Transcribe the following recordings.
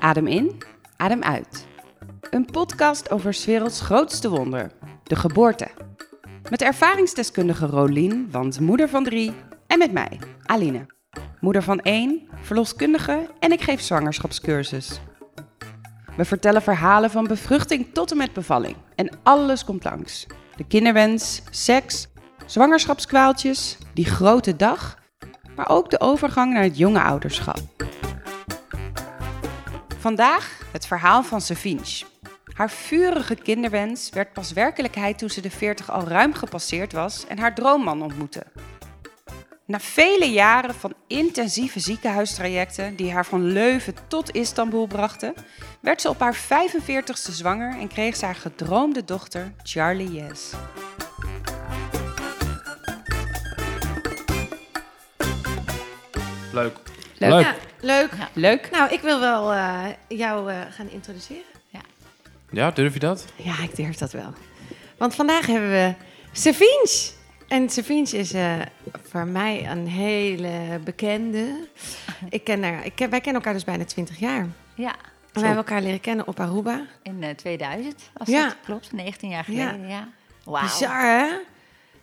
Adem in, adem uit. Een podcast over 's werelds grootste wonder, de geboorte. Met ervaringsdeskundige Rolien, want moeder van drie, en met mij, Aline. Moeder van één, verloskundige en ik geef zwangerschapscursus. We vertellen verhalen van bevruchting tot en met bevalling. En alles komt langs. De kinderwens, seks, zwangerschapskwaaltjes, die grote dag, maar ook de overgang naar het jonge ouderschap. Vandaag het verhaal van Savinch. Haar vurige kinderwens werd pas werkelijkheid toen ze de 40 al ruim gepasseerd was en haar droomman ontmoette. Na vele jaren van intensieve ziekenhuistrajecten die haar van Leuven tot Istanbul brachten, werd ze op haar 45ste zwanger en kreeg ze haar gedroomde dochter Charlie Yes. Leuk. Leuk. Leuk. Ja, leuk. Leuk. Nou, ik wil wel eh, jou eh, gaan introduceren. Ja, durf je dat? Ja, ik durf dat wel. Want vandaag hebben we Savinch. En Savinch is eh, voor mij een hele bekende. Ik ken haar, ik ken, wij kennen elkaar dus bijna 20 jaar. Ja, En wij hebben elkaar leren kennen op Aruba. in eh, 2000, als Ja. dat klopt. 19 jaar geleden, ja. Wauw. Bizar, hè?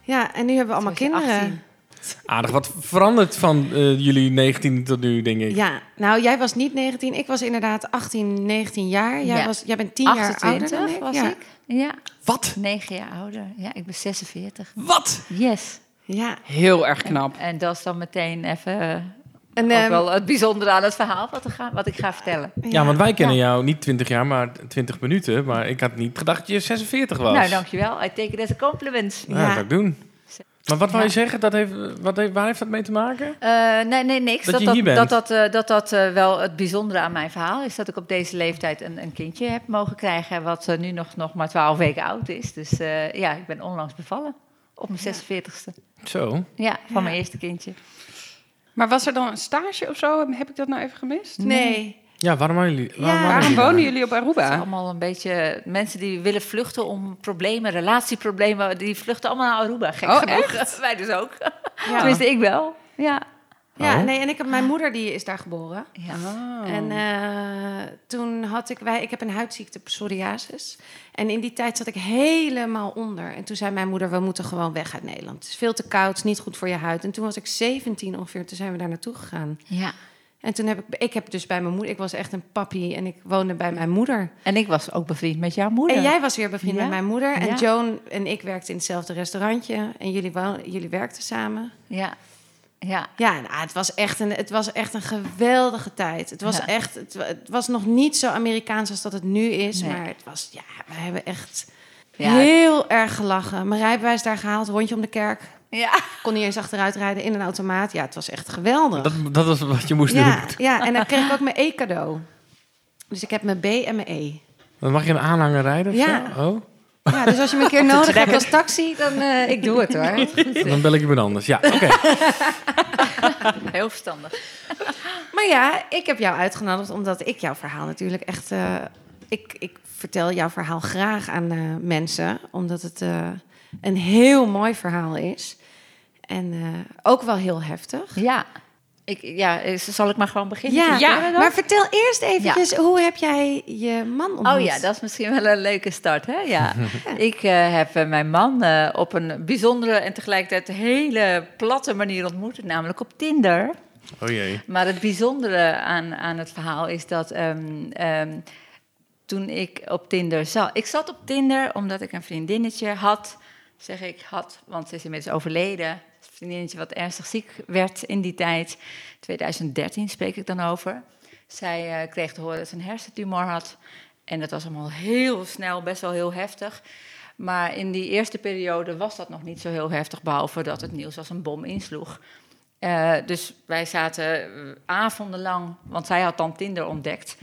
Ja, en nu hebben we allemaal kinderen. 18. Aardig wat veranderd van eh, jullie 19 tot nu, denk ik. Ja, nou, jij was niet 19. Ik was inderdaad 18, 19 jaar. Jij, Ja. was, jij bent 10 jaar ouder dan 28 ik. was ja. ik. Ja, Wat? 9 jaar ouder. Ja, ik ben 46. Wat? Yes. Ja, Heel erg knap. En dat is dan meteen even eh, en, ook ehm, wel het bijzondere aan het verhaal wat, ik ga, wat ik ga vertellen. Ja, want wij kennen ja. jou niet 20 jaar, maar 20 minuten. Maar ik had niet gedacht dat je 46 was. Nou, dankjewel. I take it as a compliment. Nou, Ja. dat zou ik doen. Maar wat wil je zeggen? Dat heeft, wat heeft, waar heeft dat mee te maken? Eh, nee, nee, niks. Dat Dat je dat, hier bent. dat, dat, eh, dat, dat eh, wel het bijzondere aan mijn verhaal is dat ik op deze leeftijd een, een kindje heb mogen krijgen, wat nu nog, nog maar 12 weken oud is. Dus eh, ja, ik ben onlangs bevallen. Op mijn 46ste. Zo. Ja, van mijn eerste kindje. Maar was er dan een stage of zo? Heb ik dat nou even gemist? Nee. Ja, waarom waren jullie? Waarom Ja. waren Waarom jullie wonen daar? jullie op Het is Aruba? allemaal een beetje mensen die willen vluchten om problemen, relatieproblemen, die vluchten allemaal naar Aruba. Gek Oh, genoeg. Wij dus ook. Ja. Tenminste, ik wel. Ja. Ja, Oh. nee, en ik heb mijn moeder die is daar geboren. ja. Oh. En eh, toen had ik, wij, ik heb een huidziekte, psoriasis. En in die tijd zat ik helemaal onder. En toen zei mijn moeder, we moeten gewoon weg uit Nederland. Het is veel te koud, het is niet goed voor je huid. En toen was ik 17 ongeveer, toen zijn we daar naartoe gegaan. ja. En toen heb ik, ik heb dus bij mijn moeder, ik was echt een papi en ik woonde bij mijn moeder. En ik was ook bevriend met jouw moeder. En jij was weer bevriend Ja. met mijn moeder. En Ja. Joan en ik werkten in hetzelfde restaurantje. En jullie, jullie werkten samen. Ja. Ja. Ja, nou, het, was echt een, het was echt een geweldige tijd. Het was Ja. echt, het, wa- het was nog niet zo Amerikaans als dat het nu is. Nee. Maar het was, ja, we hebben echt Ja. heel erg gelachen. Mijn rijbewijs daar gehaald, rondje om de kerk. Ja. Kon niet eens achteruit rijden in een automaat. Ja, het was echt geweldig. Dat, dat was wat je moest ja, doen. ja, en dan kreeg ik ook mijn E-cadeau. Dus ik heb mijn B en mijn E. Dan mag je een aanhanger rijden Ja. zo? Oh, Ja, dus als je me een keer nodig hebt als taxi, dan... eh, ik doe het hoor. dan bel ik iemand anders. Ja, oké. Heel verstandig. Maar ja, ik heb jou uitgenodigd omdat ik jouw verhaal natuurlijk echt. eh, ik, ik vertel jouw verhaal graag aan eh, mensen, omdat het eh, een heel mooi verhaal is. En eh, ook wel heel heftig. Ja. Ik, ja, zal ik maar gewoon beginnen? Ja, Ja, maar vertel eerst eventjes, hoe heb jij je man ontmoet? Oh ja, dat is misschien wel een leuke start, hè? Ja. ik eh, heb eh, mijn man eh, op een bijzondere en tegelijkertijd hele platte manier ontmoet, namelijk op Tinder. Oh jee. Maar het bijzondere aan, aan het verhaal is dat ehm, ehm, toen ik op Tinder zat... Ik zat op Tinder omdat ik een vriendinnetje had. Zeg ik had, want ze is inmiddels overleden. Een vriendinnetje wat ernstig ziek werd in die tijd. 2013 spreek ik dan over. Zij eh, kreeg te horen dat ze een hersentumor had. En dat was allemaal heel snel, best wel heel heftig. Maar in die eerste periode was dat nog niet zo heel heftig... behalve dat het nieuws als een bom insloeg. Eh, dus wij zaten eh, avondenlang, want zij had dan Tinder ontdekt.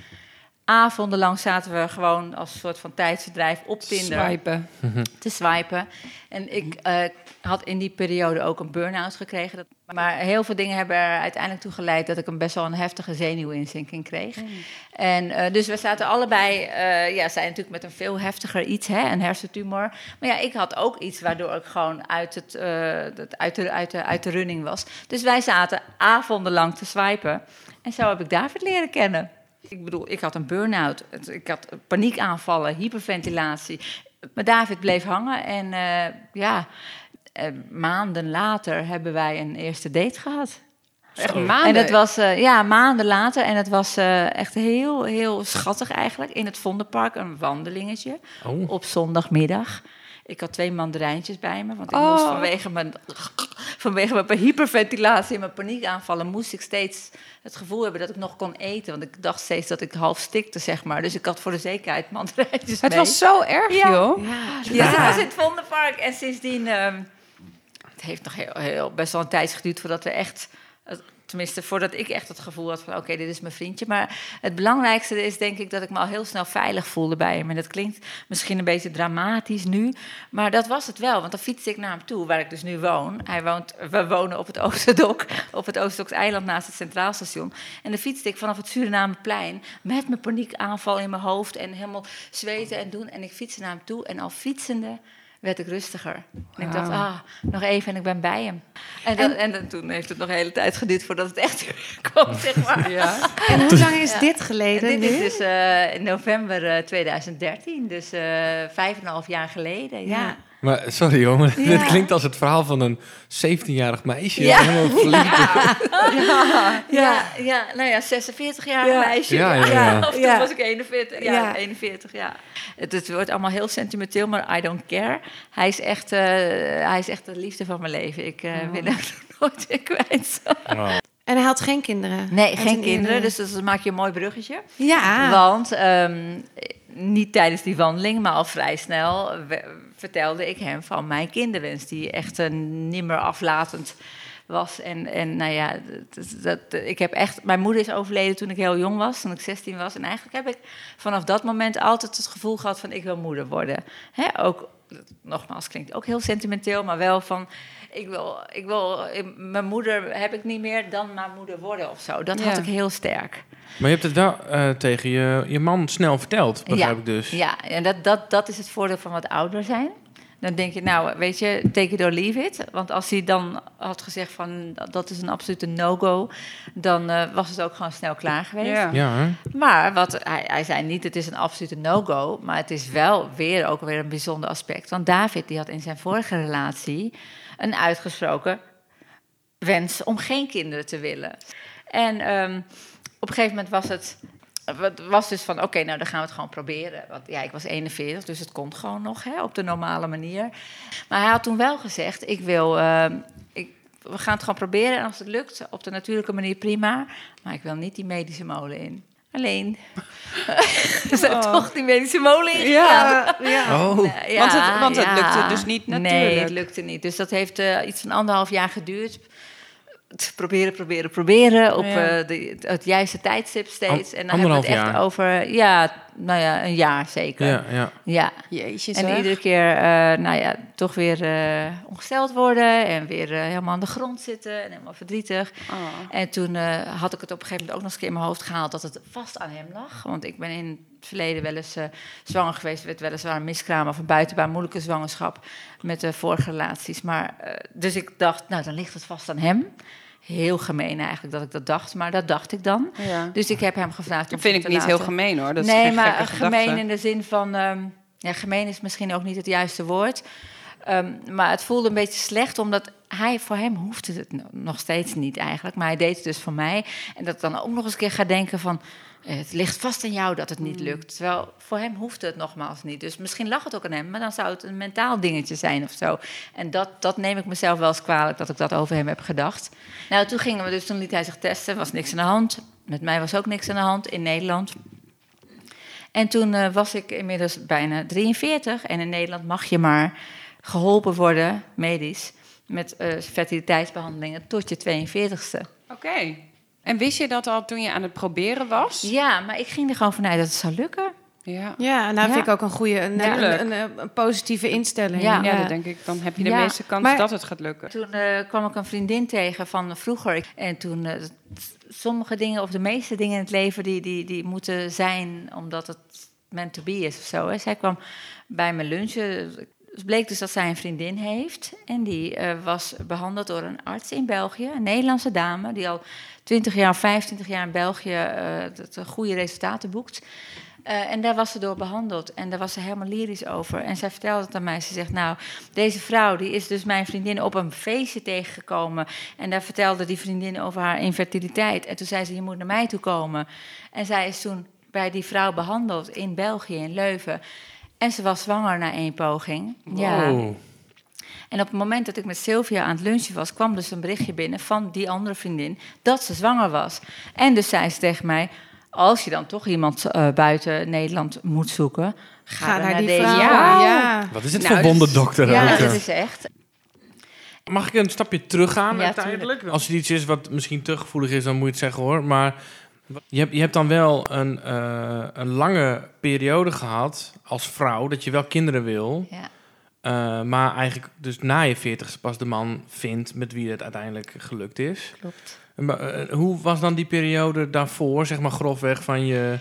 Avondenlang zaten we gewoon als soort van tijdsverdrijf op Tinder Swipen. te swipen. En ik eh, had in die periode ook een burn-out gekregen. Maar heel veel dingen hebben er uiteindelijk toe geleid dat ik een best wel een heftige zenuwinzinking kreeg. En uh, dus we zaten allebei, uh, ja, zij natuurlijk met een veel heftiger iets, hè, een hersentumor. Maar ja, ik had ook iets waardoor ik gewoon uit, het, uit, de, uit, de, uit de running was. Dus wij zaten avondenlang te swipen. En zo heb ik David leren kennen. Ik bedoel, ik had een burn-out, ik had paniekaanvallen, hyperventilatie. Maar David bleef hangen en uh, ja, uh, maanden later hebben wij een eerste date gehad. Echt maanden? En dat was, uh, ja, maanden later. En het was echt heel, heel schattig eigenlijk. In het Vondelpark, een wandelingetje. Oh. Op zondagmiddag. Ik had twee mandarijntjes bij me, want ik oh. moest vanwege mijn, vanwege mijn hyperventilatie en mijn paniekaanvallen moest ik steeds het gevoel hebben dat ik nog kon eten. Want ik dacht steeds dat ik half stikte, zeg maar. Dus ik had voor de zekerheid mandarijntjes Het mee. was zo erg, ja. joh. Ja, ja. Dus het was in het Vondelpark. En sindsdien, um, het heeft nog heel, heel, best wel een tijd geduurd voordat we echt... Tenminste, voordat ik echt het gevoel had van oké, dit is mijn vriendje. Maar het belangrijkste is denk ik dat ik me al heel snel veilig voelde bij hem. En dat klinkt misschien een beetje dramatisch nu. Maar dat was het wel. Want dan fietste ik naar hem toe, waar ik dus nu woon. Hij woont, we wonen op het Oosterdok, op het Oosterdoks eiland naast het Centraal Station. En dan fietste ik vanaf het Surinameplein met mijn paniekaanval in mijn hoofd. En helemaal zweten en doen. En ik fietste naar hem toe. En al fietsende werd ik rustiger. En ik dacht, ah, nog even en ik ben bij hem. En, dat, en, en toen heeft het nog een hele tijd geduurd voordat het echt kwam, zeg maar. Ja. En hoe lang is ja. dit geleden Dit nu? is dus uh, in november uh, 2013, dus uh, vijf en een half jaar geleden, ja. ja. Maar sorry jongen, Ja. dit klinkt als het verhaal van een 17-jarig meisje. Ja. Helemaal verliefd. Ja, ja, ja, nou ja, 46-jarig Ja. meisje. Ja, ja, ja. Of toen Ja. was ik 41. Ja, Ja. 41, ja. Het, het wordt allemaal heel sentimenteel, maar I don't care. Hij is echt, eh, hij is echt de liefde van mijn leven. Ik eh wil hem nooit weer kwijt. Oh. En hij had geen kinderen? Nee, geen een kinderen, dus dat maak je een mooi bruggetje. Ja. Want ehm, niet tijdens die wandeling, maar al vrij snel vertelde ik hem van mijn kinderwens, die echt een niet meer aflatend was. En, en nou ja, dat, ik heb echt. Mijn moeder is overleden toen ik heel jong was, toen ik 16 was. En eigenlijk heb ik vanaf dat moment altijd het gevoel gehad van ik wil moeder worden. Hè, ook, nogmaals, klinkt ook heel sentimenteel, maar wel van. Ik wil, ik wil, mijn moeder heb ik niet meer dan mijn moeder worden of zo. Dat had Ja. ik heel sterk. Maar je hebt het wel eh, tegen je, je man snel verteld, begrijp ik dus. Ja, en dat, dat, dat is het voordeel van wat ouder zijn. Dan denk je, nou, weet je, take it or leave it. Want als hij dan had gezegd van, dat is een absolute no-go... dan eh, was het ook gewoon snel klaar geweest. Ja. Ja? Maar wat, hij, hij zei niet, het is een absolute no-go... maar het is wel weer ook weer een bijzonder aspect. Want David, die had in zijn vorige relatie... een uitgesproken wens om geen kinderen te willen. En ehm, op een gegeven moment was het... Was dus van, oké, nou dan gaan we het gewoon proberen. Want ja, ik was 41, dus het kon gewoon nog hè, op de normale manier. Maar hij had toen wel gezegd, ik wil... ehm, ik, we gaan het gewoon proberen en als het lukt, op de natuurlijke manier prima. Maar ik wil niet die medische molen in. Alleen. We zijn toch die medische molen in gegaan. Ja, ja. Oh, Ja, Want het- want het ja. lukte dus niet Nee, natuurlijk. het lukte niet. Dus dat heeft eh, iets van anderhalf jaar geduurd. Het Proberen, proberen, proberen. Op Ja. eh, de, het juiste tijdstip steeds. An- en dan hebben we het echt jaar? over, ja, nou ja, een jaar zeker. ja, ja. ja. Jeetje En zeg. iedere keer, eh, nou ja, toch weer eh, ongesteld worden. En weer eh, helemaal aan de grond zitten. En helemaal verdrietig. Oh. En toen eh, had ik het op een gegeven moment ook nog eens een keer in mijn hoofd gehaald dat het vast aan hem lag. Want ik ben in het verleden wel eens eh, zwanger geweest, werd weliswaar een miskraam of een buitenbaan moeilijke zwangerschap met de vorige relaties. Maar, eh, dus ik dacht, nou dan ligt het vast aan hem. Heel gemeen eigenlijk dat ik dat dacht, maar dat dacht ik dan. Ja. Dus ik heb hem gevraagd om Dat vind ik te niet heel gemeen hoor. Dat is nee, maar gekke gemeen gedachte. in de zin van... ehm, ja, gemeen is misschien ook niet het juiste woord. Ehm, maar het voelde een beetje slecht, omdat hij, voor hem hoefde het no- nog steeds niet eigenlijk. Maar hij deed het dus voor mij. En dat ik dan ook nog eens een keer ga denken van... eh, Het ligt vast aan jou dat het niet lukt. Terwijl voor hem hoefde het nogmaals niet. Dus misschien lag het ook aan hem, maar dan zou het een mentaal dingetje zijn of zo. En dat, dat neem ik mezelf wel eens kwalijk dat ik dat over hem heb gedacht. Nou, toen gingen we dus, toen liet hij zich testen, was niks aan de hand. Met mij was ook niks aan de hand in Nederland. En toen eh, was ik inmiddels bijna 43 en in Nederland mag je maar geholpen worden, medisch, met eh, fertiliteitsbehandelingen tot je 42ste. Oké. En wist je dat al toen je aan het proberen was? Ja, maar ik ging er gewoon vanuit dat het zou lukken. Ja. Ja, en nou Ja. vind ik ook een goede, een, Ja. een, een, een- een positieve instelling. Ja. Ja, dat denk ik. Dan heb je de Ja, meeste kans maar- dat het gaat lukken. Toen eh, kwam ik een vriendin tegen van vroeger. En toen, eh, sommige dingen, of de meeste dingen in het leven, die, die, die moeten zijn omdat het meant to be is of zo. Hè. Zij kwam bij me lunchen. Het bleek dus dat zij een vriendin heeft. En die eh, was behandeld door een arts in België, een Nederlandse dame, die al 20 jaar, 25 jaar in België eh, goede resultaten boekt. En daar was ze door behandeld. En daar was ze helemaal lyrisch over. En zij vertelde het aan mij. Ze zegt, nou, deze vrouw die is dus mijn vriendin op een feestje tegengekomen. En daar vertelde die vriendin over haar infertiliteit. En toen zei ze, je moet naar mij toe komen. En zij is toen bij die vrouw behandeld in België, in Leuven. En ze was zwanger na één poging. Ja. En op het moment dat ik met Sylvia aan het lunchen was, kwam dus een berichtje binnen van die andere vriendin dat ze zwanger was. En dus zei ze tegen mij: Als je dan toch iemand eh, buiten Nederland moet zoeken, ga, Ga dan naar die deze vrouw. vrouw. Ja. Wat is het Nou, voor is- wonderdokter Ja, dat is echt. Mag ik een stapje teruggaan Ja, uiteindelijk? Als er iets is wat misschien te gevoelig is, dan moet je het zeggen hoor. Maar je hebt, je hebt dan wel een, eh, een lange periode gehad als vrouw dat je wel kinderen wil. Ja. eh, maar eigenlijk dus na je veertigste pas de man vindt met wie het uiteindelijk gelukt is. Klopt. Eh, hoe was dan die periode daarvoor, zeg maar grofweg van je...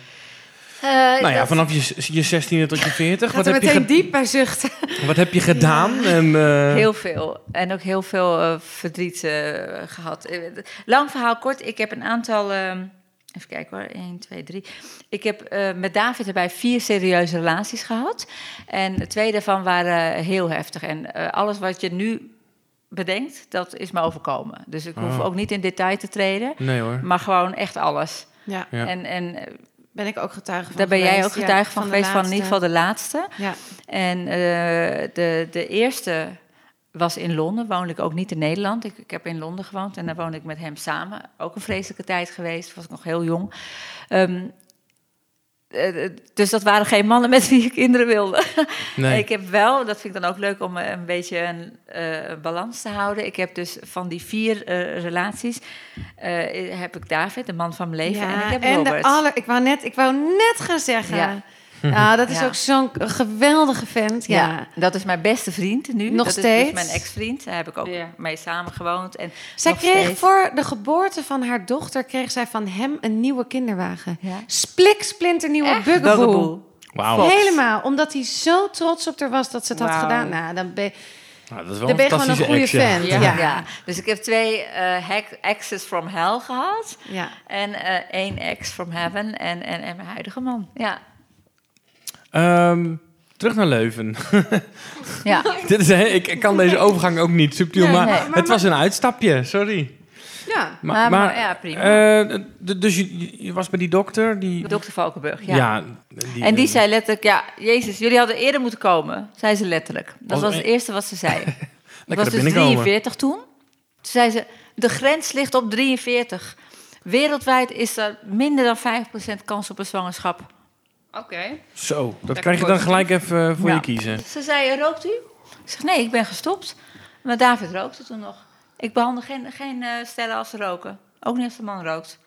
Eh, nou ja, vanaf je, je 16e tot je 40. Gaat Wat heb, je meteen ge- diep bij zuchten. wat heb je gedaan? En, Heel veel. En ook heel veel verdriet eh, gehad. Eh, Lang verhaal kort. Ik heb een aantal. ehm, even kijken hoor. 1, 2, 3. Ik heb eh, met David erbij vier serieuze relaties gehad. En twee daarvan waren heel heftig. En eh, alles wat je nu bedenkt, dat is me overkomen. Dus ik hoef Oh. ook niet in detail te treden. Nee hoor. Maar gewoon echt alles. Ja, Ja. En, en eh, ben ik ook getuige van daar ben jij ook getuige Ja, van geweest, van in ieder geval de laatste. Ja. En eh, de, de eerste was in Londen, woonde ik ook niet in Nederland. Ik, ik heb in Londen gewoond en daar woonde ik met hem samen. Ook een vreselijke tijd geweest, was ik nog heel jong. Ehm, eh, dus dat waren geen mannen met wie ik kinderen wilde. Nee. Ik heb wel, dat vind ik dan ook leuk om eh, een beetje een eh, balans te houden. Ik heb dus van die vier eh, relaties, eh, heb ik David, de man van mijn leven, en ik heb en Robert. de aller, ik wou net, ik wou net gaan zeggen. Ja. Ja, dat is Ja. ook zo'n geweldige vent. Ja. Ja, dat is mijn beste vriend nu. Nog dat steeds? is dus mijn ex-vriend. Daar heb ik ook Ja. mee samengewoond. En Zij kreeg steeds. voor de geboorte van haar dochter kreeg zij van hem een nieuwe kinderwagen. Ja. Splik, splinter nieuwe bugaboo. Fox. Helemaal, omdat hij zo trots op haar was dat ze het had gedaan. Nou, dan ben, je- Nou, dat is wel dan ben een je gewoon een fantastische goede fan. Ja. Ja. Ja. dus ik heb twee eh hack- exes from hell gehad. Ja. En eh, één ex from heaven. En, en, en mijn huidige man. Ja. Ehm, terug naar Leuven. ja. Dit is, ik, ik kan deze overgang ook niet subtiel, Nee, maar, nee. het was een uitstapje, sorry. ja. Maar- maar ja, prima. eh, dus je, je was bij die dokter, die... Dokter Valkenburg, ja. ja. En die zei letterlijk, ja, Jezus, jullie hadden eerder moeten komen. Zei ze letterlijk. Dat Was- was het eerste wat ze zei. ik Lekker was dus binnenkomen. 43 toen. Toen zei ze, de grens ligt op 43. Wereldwijd is er minder dan 5% kans op een zwangerschap. Oké. Zo, dat krijg je dan gelijk even eh, voor Ja. je kiezen. Ze zei, rookt u? Ik zeg, nee, ik ben gestopt. Maar David rookte toen nog. Ik behandel geen, geen eh, stellen als ze roken. Ook niet als de man rookt.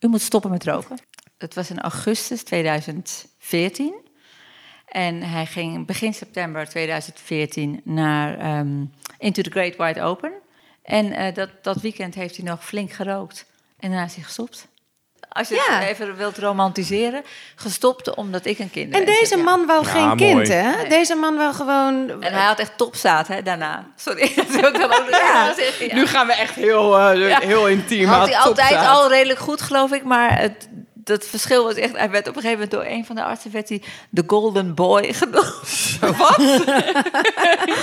U moet stoppen met roken. Het was in augustus 2014. En hij ging begin september 2014 naar ehm, Into the Great Wide Open. En eh, dat, dat weekend heeft hij nog flink gerookt. En daarna is hij gestopt. Als je Ja. het even wilt romantiseren. Gestopt omdat ik een kind En deze man wou Ja, geen mooi. kind, hè? Nee. Deze man wou gewoon... En hij had echt topstaat hè, daarna. Sorry, dat wil ik dan ook zeggen. Nu gaan we echt heel, eh, Ja. heel intiem. had aan hij altijd al redelijk goed, geloof ik. Maar het, dat verschil was echt... Hij werd op een gegeven moment door een van de artsen... werd hij de Golden Boy genoemd. Wat?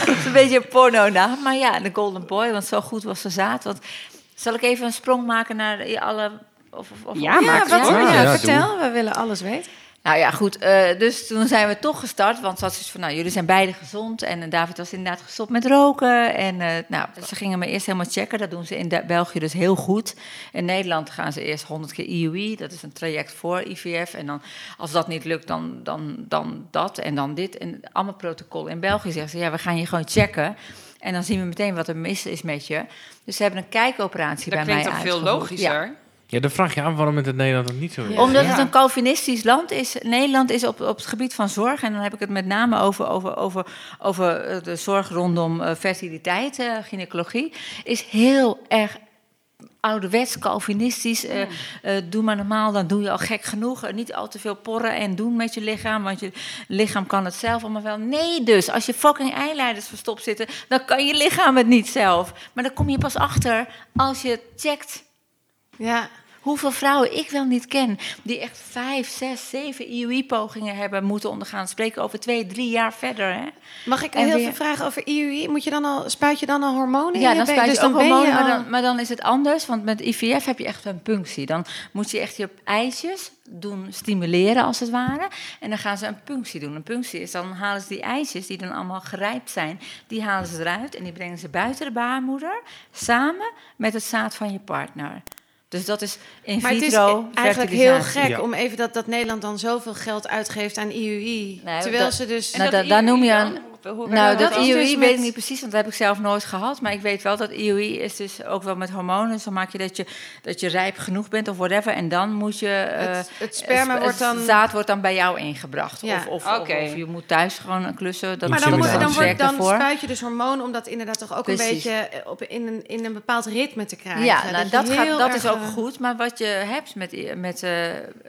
dat is een beetje een porno-naam. Maar ja, de Golden Boy, want zo goed was de zaad. Want, zal ik even een sprong maken naar alle... Of, of, of, Ja, Ja, wat, ja, Ja, vertel. We willen alles weten. Nou ja, goed. eh, dus toen zijn we toch gestart. Want ze had zoiets van, nou, jullie zijn beide gezond. En eh, David was inderdaad gestopt met roken. En eh, nou, ze gingen me eerst helemaal checken. Dat doen ze in België dus heel goed. In Nederland gaan ze eerst 100 keer IUI. Dat is een traject voor IVF. En dan, als dat niet lukt, dan, dan, dan dat en dan dit. En allemaal protocol. In België zeggen ze, ja, we gaan je gewoon checken. En dan zien we meteen wat er mis is met je. Dus ze hebben een kijkoperatie Dat bij mij klinkt ook veel uitgevoerd. logischer. Ja. Ja, dan vraag je af waarom het in Nederland ook niet zo is. Omdat Ja. het een Calvinistisch land is. Nederland is op, op het gebied van zorg. En dan heb ik het met name over, over, over, over eh, de zorg rondom eh, fertiliteit, eh, gynaecologie. Is heel erg ouderwets, Calvinistisch. eh, eh, doe maar normaal, dan doe je al gek genoeg. Niet al te veel porren en doen met je lichaam. Want je lichaam kan het zelf allemaal wel. Nee dus, als je fucking eileiders verstopt zitten... dan kan je lichaam het niet zelf. Maar dan kom je pas achter als je checkt... Ja. Hoeveel vrouwen ik wel niet ken die echt vijf, zes, zeven IUI-pogingen hebben moeten ondergaan. Spreken over twee, drie jaar verder. Hè? Mag ik En heel weer- veel vragen over IUI? Moet je dan al, spuit je dan al hormonen in Ja, dan spuit je dus ook dan hormonen, je maar, dan, maar dan is het anders. Want met IVF heb je echt een punctie. Dan moet je echt je eitjes doen stimuleren, als het ware. En dan gaan ze een punctie doen. Een punctie is, dan halen ze die eitjes, die dan allemaal gerijpt zijn... die halen ze eruit en die brengen ze buiten de baarmoeder... samen met het zaad van je partner. Dus dat is in Maar het is vitro eigenlijk heel gek Ja. om even dat, dat Nederland dan zoveel geld uitgeeft aan IUI. Nee, terwijl dat- ze dus... Nou, da- daar noem je Hoe Nou, dat dat is IUI dus weet ik niet precies, want dat heb ik zelf nooit gehad. Maar ik weet wel dat IUI is dus ook wel met hormonen. Zo maak je dat je, dat je rijp genoeg bent of whatever. En dan moet je... eh, het, het sperma het wordt dan... zaad wordt dan bij jou ingebracht. Ja. Of, of, of- je moet thuis gewoon klussen. Dat Maar dan, moet, dan, wordt, dan spuit je dus hormoon om dat inderdaad toch ook een beetje eh, op, in, een, in een bepaald ritme te krijgen. Ja, nou, je dat, gaat, dat erg, is ook eh, goed. Maar wat je hebt met, met, eh,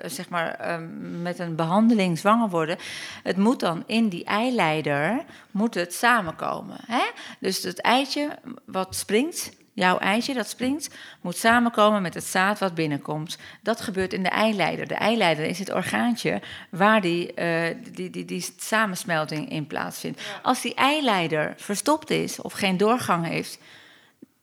zeg maar, ehm, met een behandeling zwanger worden... het moet dan in die eileider moet het samenkomen. Hè? Dus het eitje wat springt... Jouw eitje dat springt, moet samenkomen met het zaad wat binnenkomt. Dat gebeurt in de eileider. De eileider is het orgaantje waar die, eh, die, die, die samensmelting in plaatsvindt. Als die eileider verstopt is of geen doorgang heeft,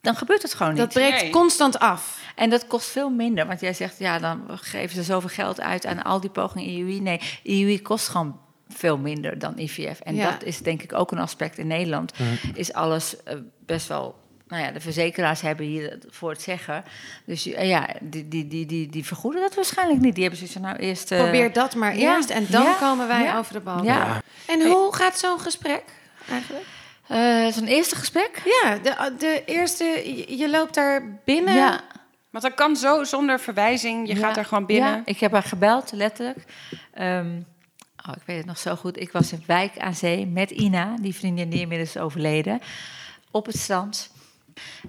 dan gebeurt het gewoon niet. Dat breekt Nee. constant af. En dat kost veel minder. Want jij zegt, ja, dan geven ze zoveel geld uit aan al die pogingen IUI. Nee, IUI kost gewoon veel minder dan IVF. En Ja. dat is denk ik ook een aspect in Nederland. Is alles eh, best wel... Nou ja, de verzekeraars hebben hier het voor het zeggen. Dus je- ja, die, die, die, die, die vergoeden dat waarschijnlijk niet. Die hebben zoiets van, nou eerst... eh, Probeer dat maar ja, eerst en dan ja, komen wij ja, over de bal. Ja, En hoe gaat zo'n gesprek eigenlijk? Eh, zo'n eerste gesprek. Ja, de, de eerste, je- je loopt daar binnen. Ja. Want dat kan zo zonder verwijzing. Je gaat er gewoon binnen. Ja, ik heb haar gebeld, letterlijk. Ehm, oh, ik weet het nog zo goed. Ik was in Wijk aan Zee met Ina, die vriendin die inmiddels is overleden, op het strand.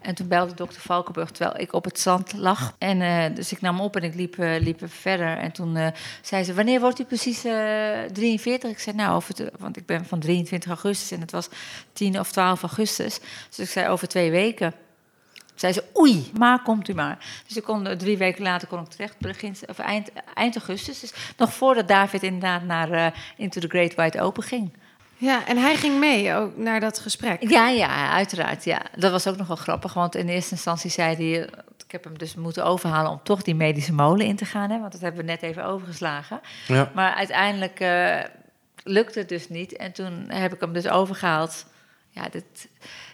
En toen belde dokter Valkenburg terwijl ik op het strand lag. En eh, dus ik nam op en ik liep, eh, liep verder. En toen eh, zei ze, wanneer wordt u precies eh 43? Ik zei, nou, over want ik ben van 23 augustus en het was 10 of 12 augustus. Dus ik zei, over twee weken. Zei ze, oei, maar komt u maar. Dus ik kon, drie weken later kon ik terecht, begin, of eind, eind augustus. Dus nog voordat David inderdaad naar eh, Into the Great White Open ging. Ja, en hij ging mee ook naar dat gesprek. Ja, ja, uiteraard. Ja. Dat was ook nog wel grappig, want in eerste instantie zei hij... eh, Ik heb hem dus moeten overhalen om toch die medische molen in te gaan. Hè, want dat hebben we net even overgeslagen. Ja. Maar uiteindelijk eh, lukte het dus niet. En toen heb ik hem dus overgehaald. Ja, dit,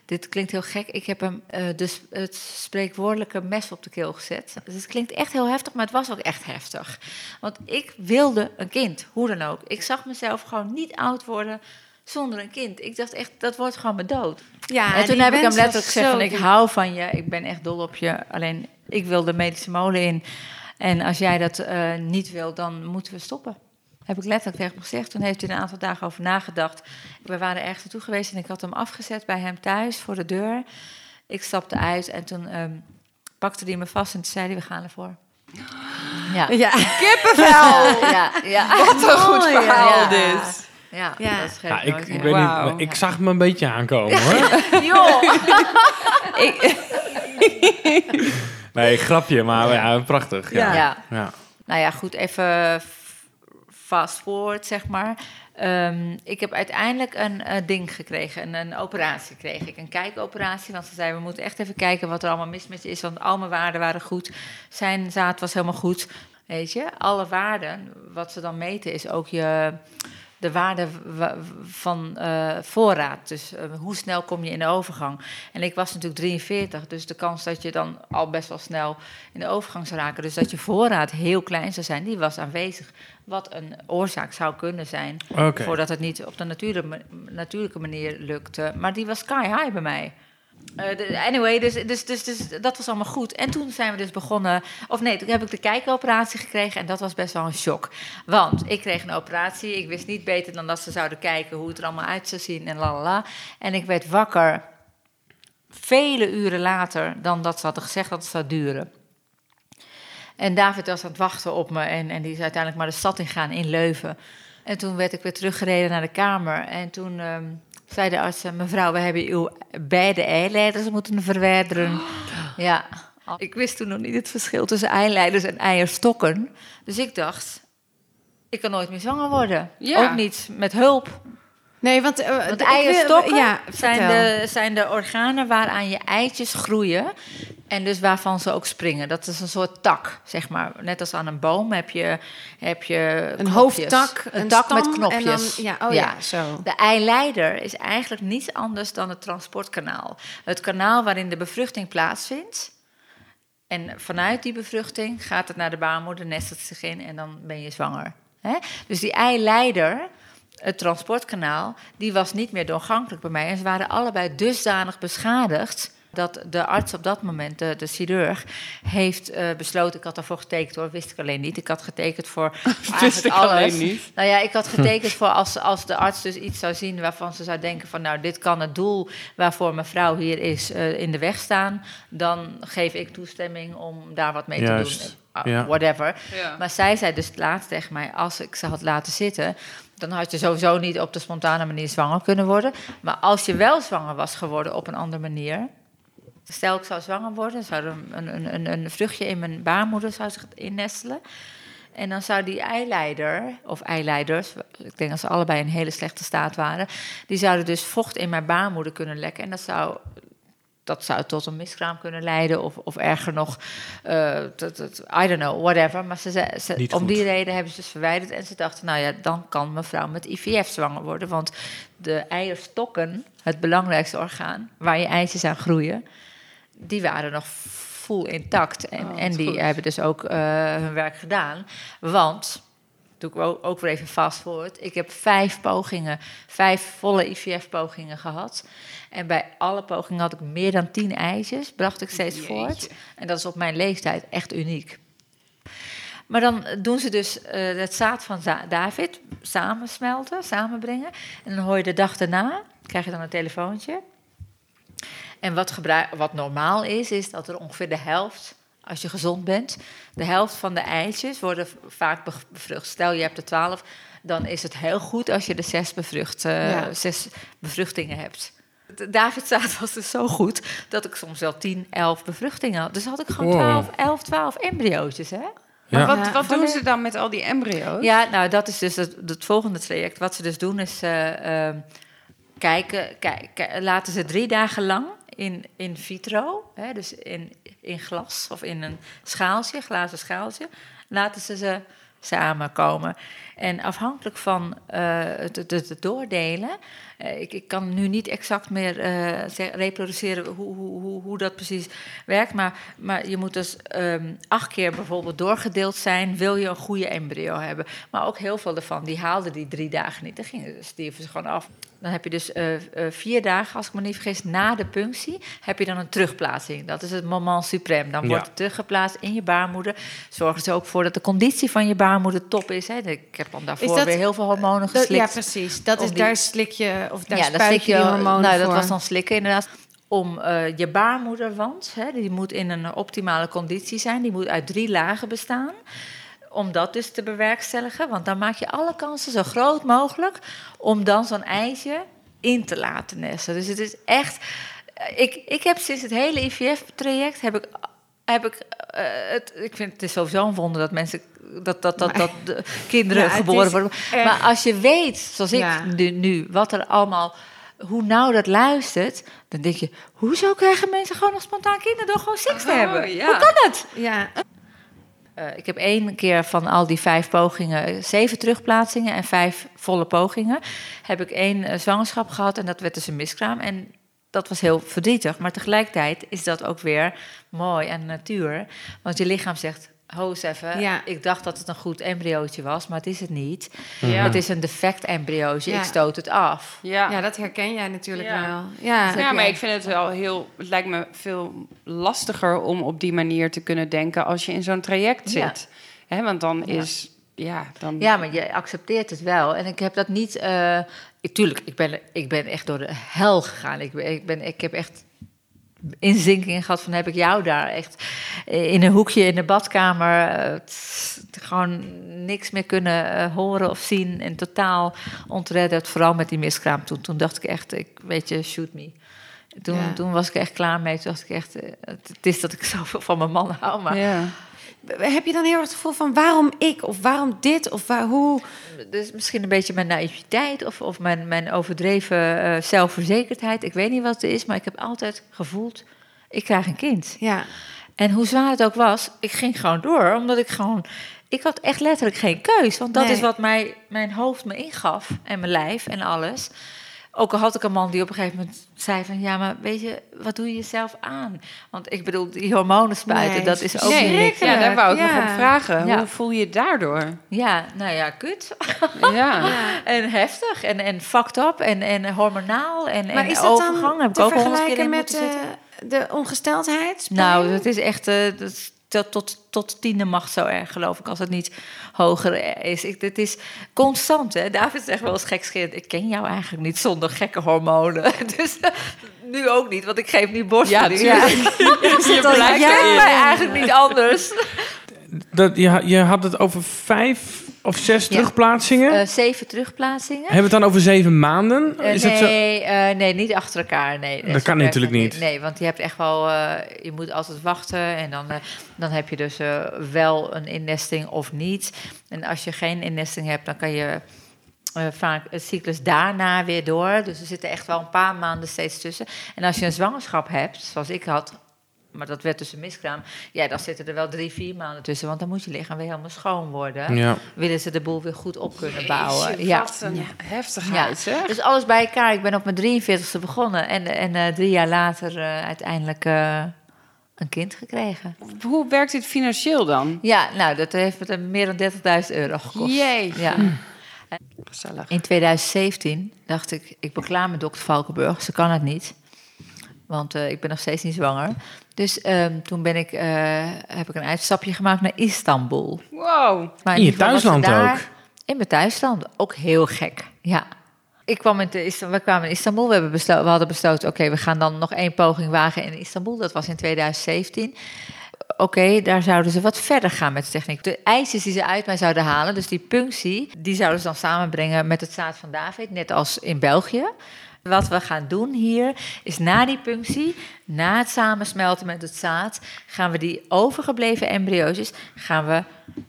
dit klinkt heel gek. Ik heb hem eh, dus het spreekwoordelijke mes op de keel gezet. Dus het klinkt echt heel heftig, maar het was ook echt heftig. Want ik wilde een kind, hoe dan ook. Ik zag mezelf gewoon niet oud worden zonder een kind. Ik dacht echt, dat wordt gewoon mijn dood. Ja, en toen heb ik hem letterlijk gezegd van, ik hou van je. Ik ben echt dol op je. Alleen, ik wil de medische molen in. En als jij dat eh, niet wil, dan moeten we stoppen. Heb ik letterlijk tegen hem gezegd. Toen heeft hij een aantal dagen over nagedacht. We waren ergens naartoe geweest en ik had hem afgezet bij hem thuis voor de deur. Ik stapte uit en toen ehm, pakte hij me vast en toen zei hij, we gaan ervoor. Ja. Ja, Kippenvel! Ja, ja. Wat een goed verhaal ja. dit. Ja, Ja. dat geeft Ja, ik, ik, weet niet, ik zag me een beetje aankomen hoor. Joh. Nee, grapje, maar ja, prachtig. Ja. Ja. Ja. Nou ja, goed, even fast forward, zeg maar. Ehm, ik heb uiteindelijk een eh, ding gekregen, een, een operatie kreeg ik. Een kijkoperatie, want ze zeiden, we moeten echt even kijken wat er allemaal mis met je is. Want al mijn waarden waren goed, zijn zaad was helemaal goed. Weet je, alle waarden, wat ze dan meten, is ook je, de waarde wa- van eh, voorraad. Dus eh, hoe snel kom je in de overgang? En ik was natuurlijk 43, dus de kans dat je dan al best wel snel in de overgang zou raken, dus dat je voorraad heel klein zou zijn, die was aanwezig. Wat een oorzaak zou kunnen zijn, voordat het niet op de natuurlijke, natuurlijke manier lukte. Maar die was sky high bij mij. Eh, anyway, dus, dus, dus, dus dat was allemaal goed. En toen zijn we dus begonnen... Of nee, toen heb ik de kijkoperatie gekregen... en dat was best wel een shock. Want ik kreeg een operatie. Ik wist niet beter dan dat ze zouden kijken... hoe het er allemaal uit zou zien en lalala. En ik werd wakker vele uren later... dan dat ze hadden gezegd dat het zou duren. En David was aan het wachten op me... en, en die is uiteindelijk maar de stad ingaan in Leuven. En toen werd ik weer teruggereden naar de kamer. En toen... ehm, zei de arts, mevrouw, we hebben uw beide eileiders moeten verwijderen. Ja, ik wist toen nog niet het verschil tussen eileiders en eierstokken. Dus ik dacht, ik kan nooit meer zwanger worden. Ja. Ook niet met hulp. Nee, want, eh, Want ik wil- eierstokken ja, zijn, de, zijn de organen waaraan je eitjes groeien. En dus waarvan ze ook springen. Dat is een soort tak, zeg maar. Net als aan een boom heb je, heb je Een knopjes. hoofdtak, een, een tak stam met knopjes. Dan, ja, oh ja, zo. De eileider is eigenlijk niets anders dan het transportkanaal. Het kanaal waarin de bevruchting plaatsvindt. En vanuit die bevruchting gaat het naar de baarmoeder, nestelt zich in en dan ben je zwanger. Dus die eileider, het transportkanaal, die was niet meer doorgankelijk bij mij. En ze waren allebei dusdanig beschadigd dat de arts op dat moment, de, de chirurg, heeft eh, besloten... Ik had daarvoor getekend hoor, wist ik alleen niet. Ik had getekend voor eigenlijk ik alles. alleen niet. Nou ja, ik had getekend voor als, als de arts dus iets zou zien waarvan ze zou denken van nou, dit kan het doel waarvoor mevrouw hier is eh, in de weg staan, dan geef ik toestemming om daar wat mee Juist, te doen. Ja. Whatever. Ja. Maar zij zei dus laatst tegen mij, als ik ze had laten zitten, dan had je sowieso niet op de spontane manier zwanger kunnen worden. Maar als je wel zwanger was geworden op een andere manier, Stel, ik zou zwanger worden, zou er een, een, een, een vruchtje in mijn baarmoeder zou zich innestelen. En dan zou die eileider, of eileiders, ik denk dat ze allebei in hele slechte staat waren, die zouden dus vocht in mijn baarmoeder kunnen lekken. En dat zou, dat zou tot een miskraam kunnen leiden, of, of erger nog, eh, I don't know, whatever. Maar ze, ze, ze- Niet om goed. die reden hebben ze dus verwijderd. En ze dachten, nou ja, dan kan mevrouw met IVF zwanger worden. Want de eierstokken, het belangrijkste orgaan, waar je eitjes aan groeien, die waren nog full intact. En, Oh, en die goed. hebben dus ook eh, hun werk gedaan. Want, doe ik ook, ook weer even vast forward. Ik heb vijf pogingen, vijf volle IVF-pogingen gehad. En bij alle pogingen had ik meer dan tien eitjes, bracht ik steeds Jeetje. voort. En dat is op mijn leeftijd echt uniek. Maar dan doen ze dus eh, het zaad van David samensmelten, samenbrengen. En dan hoor je de dag daarna, krijg je dan een telefoontje. En wat, gebruik, wat normaal is, is dat er ongeveer de helft, als je gezond bent, de helft van de eitjes worden vaak be- bevrucht. Stel je hebt er twaalf, dan is het heel goed als je er zes, bevrucht, eh, Ja. zes bevruchtingen hebt. De David zaad was dus zo goed dat ik soms wel 10, 11 bevruchtingen had. Dus had ik gewoon Wow. 12, 11, 12 embryootjes, hè? Maar Ja. wat, wat doen ze dan met al die embryo's? Ja, nou, dat is dus het, het volgende traject. Wat ze dus doen is eh, ehm, kijken, kijken, laten ze drie dagen lang in, in vitro, hè, dus in, in glas of in een schaaltje, glazen schaaltje, laten ze ze samenkomen. En afhankelijk van eh, het, het, het doordelen, eh, ik, ik kan nu niet exact meer zeg- reproduceren hoe, hoe, hoe, hoe dat precies werkt, maar, maar je moet dus ehm, acht keer bijvoorbeeld doorgedeeld zijn, wil je een goede embryo hebben. Maar ook heel veel ervan, die haalden die drie dagen niet, dan gingen, stierven ze gewoon af. Dan heb je dus vier dagen, als ik me niet vergis, na de punctie, heb je dan een terugplaatsing. Dat is het moment suprême. Dan Ja. wordt het teruggeplaatst in je baarmoeder. Zorgen ze ook voor dat de conditie van je baarmoeder top is. Hè. Ik heb dan daarvoor dat- weer heel veel hormonen Dat- geslikt. ja, precies. Dat is, die- daar slik je, of daar ja, dan spuit slik je die hormonen Nou, dat was dan slikken inderdaad. Om eh, je baarmoederwand, hè, die moet in een optimale conditie zijn. Die moet uit drie lagen bestaan. Om dat dus te bewerkstelligen. Want dan maak je alle kansen zo groot mogelijk... om dan zo'n eitje in te laten nestelen. Dus het is echt... eh, Ik, ik heb sinds het hele IVF-traject... heb ik, heb ik, eh, het, ik vind het is sowieso een wonder dat mensen... Dat, dat, dat, dat de kinderen Ja, geboren worden. echt- Maar als je weet, zoals ik Ja. nu, nu, wat er allemaal, hoe nauw dat luistert, dan denk je, hoezo krijgen mensen gewoon nog spontaan kinderen door gewoon seks te Oh, hebben? ja. Hoe kan het? Ja, Eh, ik heb één keer van al die vijf pogingen, zeven terugplaatsingen en vijf volle pogingen, heb ik één eh, zwangerschap gehad en dat werd dus een miskraam. En dat was heel verdrietig, maar tegelijkertijd is dat ook weer mooi aan de natuur. Want je lichaam zegt, ho eens even, Ja. ik dacht dat het een goed embryootje was, maar het is het niet. Ja. Het is een defect embryootje, Ja. ik stoot het af. Ja. Ja, dat herken jij natuurlijk Ja. wel. Ja, Ja, maar ik vind het wel heel. Het lijkt me veel lastiger om op die manier te kunnen denken als je in zo'n traject Ja. zit. Hè, want dan Ja. is. Ja, dan. Ja, maar je accepteert het wel. En ik heb dat niet... eh, ik, tuurlijk, ik ben, ik ben echt door de hel gegaan. Ik, ben, ik, ben, ik heb echt inzinkingen gehad van... heb ik jou daar echt in een hoekje in de badkamer... eh, gewoon niks meer kunnen eh, horen of zien. En totaal ontredderd, vooral met die miskraam toen. Toen dacht ik echt, ik, weet je, shoot me. Toen, Ja. toen was ik echt klaar mee. Toen dacht ik echt, eh, het, het is dat ik zoveel van mijn man hou, maar... Ja. Heb je dan heel erg het gevoel van waarom ik of waarom dit of waar, hoe? Dus misschien een beetje mijn naïviteit of, of mijn, mijn overdreven eh, zelfverzekerdheid. Ik weet niet wat het is, maar ik heb altijd gevoeld, ik krijg een kind. Ja, En hoe zwaar het ook was, ik ging gewoon door, omdat ik gewoon... Ik had echt letterlijk geen keus, want dat Nee. is wat mij, mijn hoofd me ingaf en mijn lijf en alles. Ook al had ik een man die op een gegeven moment zei van... ja, maar weet je, wat doe je jezelf aan? Want ik bedoel, die hormonen spuiten, Nee, dat is ook Nee, niks. ja, daar wou ik Ja. nog op vragen. Ja. Hoe voel je je daardoor? Ja, nou ja, kut. Ja. En heftig en, en fucked up en, en hormonaal en, maar en is dat overgang. dan heb ik te ook vergelijken met zitten. eh, de ongesteldheid? Nou, dat is echt eh, dat is tot, tot, tot tiende macht zo erg, geloof ik, als het niet hoger is. Ik, het is constant, hè. David zegt wel eens gekscherend, ik ken jou eigenlijk niet zonder gekke hormonen. Dus eh, nu ook niet, want ik geef nu borstvoeding. Ja, tuurlijk. Je mij eigenlijk niet anders. Dat, je, je had het over vijf of zes Ja. terugplaatsingen. Eh, zeven terugplaatsingen. Hebben we het dan over zeven maanden? Eh, Is het zo? nee, eh, nee, niet achter elkaar. Nee, Dat kan natuurlijk het niet. Nee, want je hebt echt wel, je moet altijd wachten en dan, dan heb je dus wel een innesting of niet. En als je geen innesting hebt, dan kan je vaak een cyclus daarna weer door. Dus er zitten echt wel een paar maanden steeds tussen. En als je een zwangerschap hebt, zoals ik had, maar dat werd dus een miskraam, ja, dan zitten er wel drie, vier maanden tussen, want dan moet je lichaam weer helemaal schoon worden. Ja. Willen ze de boel weer goed op kunnen bouwen. Jeetje, Ja. Wat een heftigheid, hè? Dus alles bij elkaar. Ik ben op mijn 43ste begonnen. En, en eh, drie jaar later eh, uiteindelijk eh, een kind gekregen. Hoe werkt dit financieel dan? Ja, nou, dat heeft me meer dan 30.000 euro gekost. Jee. Ja. Gezellig. In 2017 dacht ik, ik ben klaar met dokter Valkenburg. Ze kan het niet. Want eh, ik ben nog steeds niet zwanger. Dus ehm, toen ben ik, eh, heb ik een uitstapje gemaakt naar Istanbul. Wow. Maar In je thuisland daar- ook? In mijn thuisland. Ook heel gek, ja. Ik kwam in, de, we kwamen in Istanbul. We, hebben beslo- we hadden besloten, oké, we gaan dan nog één poging wagen in Istanbul. Dat was in 2017. Oké, daar zouden ze wat verder gaan met de techniek. De ijsjes die ze uit mij zouden halen, dus die punctie... die zouden ze dan samenbrengen met het zaad van David, net als in België. Wat we gaan doen hier is na die punctie, na het samensmelten met het zaad, gaan we die overgebleven embryo's gaan we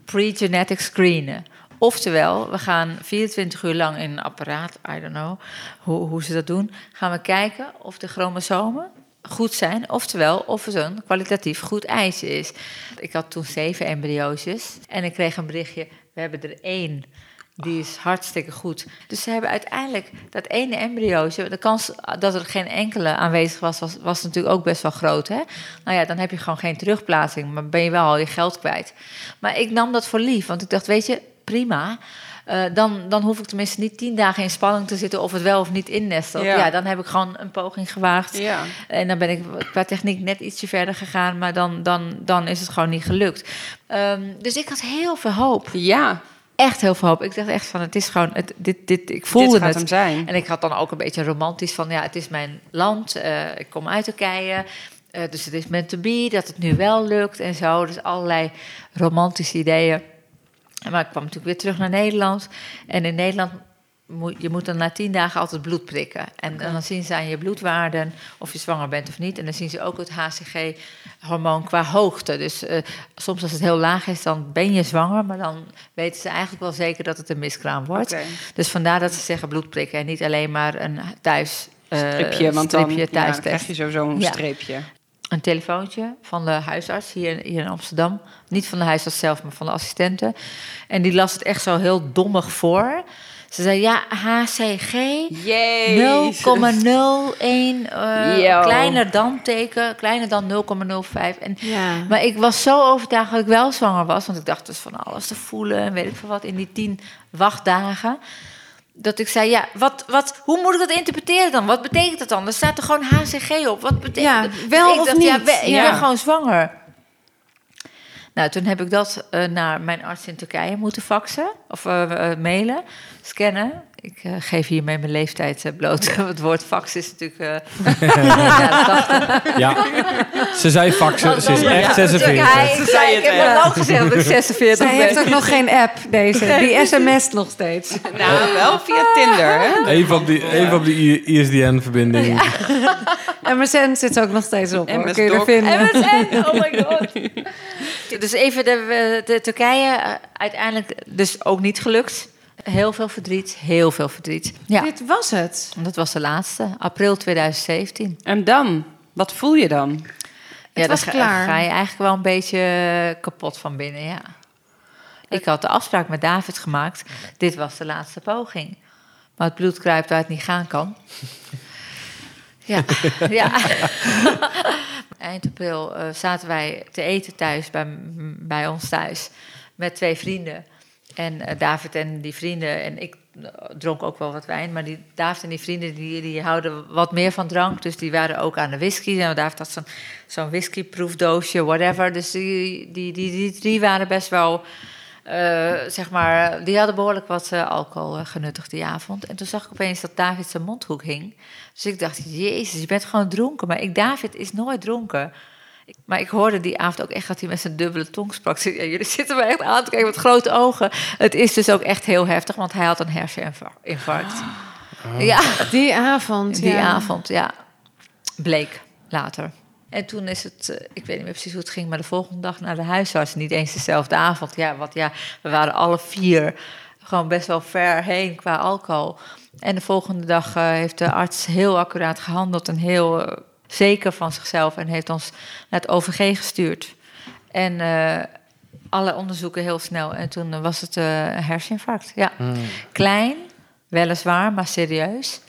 pre-genetic screenen. Oftewel, we gaan 24 uur lang in een apparaat, I don't know hoe, hoe ze dat doen, gaan we kijken of de chromosomen goed zijn. Oftewel, of het een kwalitatief goed ijsje is. Ik had toen zeven embryo's en ik kreeg een berichtje, we hebben er één. Die is hartstikke goed. Dus ze hebben uiteindelijk dat ene embryootje... de kans dat er geen enkele aanwezig was, was, was natuurlijk ook best wel groot. Hè? Nou ja, dan heb je gewoon geen terugplaatsing... maar ben je wel al je geld kwijt. Maar ik nam dat voor lief, want ik dacht, weet je, prima... Eh, dan, dan hoef ik tenminste niet tien dagen in spanning te zitten... of het wel of niet innestelt. Ja. Ja. dan heb ik gewoon een poging gewaagd. Ja. En dan ben ik qua techniek net ietsje verder gegaan... maar dan, dan, dan is het gewoon niet gelukt. Ehm, dus ik had heel veel hoop Ja, echt heel veel hoop. Ik dacht echt van, het is gewoon, het, dit, dit, ik voelde dit gaat het. hem zijn. En ik had dan ook een beetje romantisch van, ja, het is mijn land, eh, ik kom uit Turkije, eh, dus het is meant to be, dat het nu wel lukt en zo. Dus allerlei romantische ideeën. Maar ik kwam natuurlijk weer terug naar Nederland. En in Nederland moet je moet dan na tien dagen altijd bloed prikken. En, en dan zien ze aan je bloedwaarden of je zwanger bent of niet. En dan zien ze ook het HCG-hormoon qua hoogte. Dus eh, soms als het heel laag is, dan ben je zwanger. Maar dan weten ze eigenlijk wel zeker dat het een miskraam wordt. Dus vandaar dat ze zeggen bloed prikken en niet alleen maar een thuis... eh, Stripje, want dan, stripje dan krijg je sowieso een Ja. streepje. Een telefoontje van de huisarts hier, hier in Amsterdam. Niet van de huisarts zelf, maar van de assistente. En die las het echt zo heel dommig voor. Ze zei, ja, HCG, Jee. 0,01, eh, Yo. kleiner dan teken, kleiner dan 0,05. En Ja. maar ik was zo overtuigd dat ik wel zwanger was. Want ik dacht dus van alles te voelen en weet ik veel wat in die tien wachtdagen. Dat ik zei, ja, wat, wat, hoe moet ik dat interpreteren dan? Wat betekent dat dan? Er staat er gewoon HCG op. Wat betekent Ja, dat? wel ik of dacht, Ja, niet? we- ik Ja. ben gewoon zwanger. Nou, toen heb ik dat eh, naar mijn arts in Turkije moeten faxen. Of eh, eh, mailen, scannen. Ik eh, geef hiermee mijn leeftijd eh, bloot. Het woord fax is natuurlijk... eh, ja, 80. Ja, ze zei faxen, ze is Ja, echt dus 46. hij- ik zei, ik heb Ja. lang gezegd dat ik 46 Zij ben. heeft ook nog geen app, deze. Die sms nog steeds. Nou, wel via Tinder, hè? Even op die, even op die ISDN-verbinding. MSN zit ook nog steeds op. hoor. Kun je er vinden. MSN, oh my god. Dus even de, de Turkije, uiteindelijk dus ook niet gelukt. Heel veel verdriet, heel veel verdriet. Ja, Dit was het. dat was de laatste, april 2017. En dan? Wat voel je dan? ja, was daar ga- klaar. ga je eigenlijk wel een beetje kapot van binnen, ja. Ik had de afspraak met David gemaakt. Dit was de laatste poging. Maar het bloed kruipt waar het niet gaan kan. Ja, ja. Eind april eh, zaten wij te eten thuis, bij, bij ons thuis, met twee vrienden. En eh, David en die vrienden, en ik eh, dronk ook wel wat wijn, maar die, David en die vrienden die, die houden wat meer van drank. Dus die waren ook aan de whisky. En David had zo'n zo'n whiskyproefdoosje, whatever. Dus die, die, die, die drie waren best wel, eh, zeg maar, die hadden behoorlijk wat alcohol genuttigd die avond. En toen zag ik opeens dat David zijn mondhoek hing. Dus ik dacht, jezus, je bent gewoon dronken. Maar ik, David is nooit dronken. Ik- Maar ik hoorde die avond ook echt dat hij met zijn dubbele tong sprak. Ja, jullie zitten me echt aan te kijken met grote ogen. Het is dus ook echt heel heftig, want hij had een herseninfarct. Ja, Die avond. die ja. avond, ja. Bleek later. En toen is het, eh, ik weet niet meer precies hoe het ging, maar de volgende dag naar de huisarts. Niet eens dezelfde avond. Ja, wat ja, we waren alle vier gewoon best wel ver heen qua alcohol. En de volgende dag eh, heeft de arts heel accuraat gehandeld en heel eh, zeker van zichzelf. En heeft ons naar het OVG gestuurd. En eh, alle onderzoeken heel snel. En toen was het eh, een herseninfarct. Ja. Klein, weliswaar, maar serieus.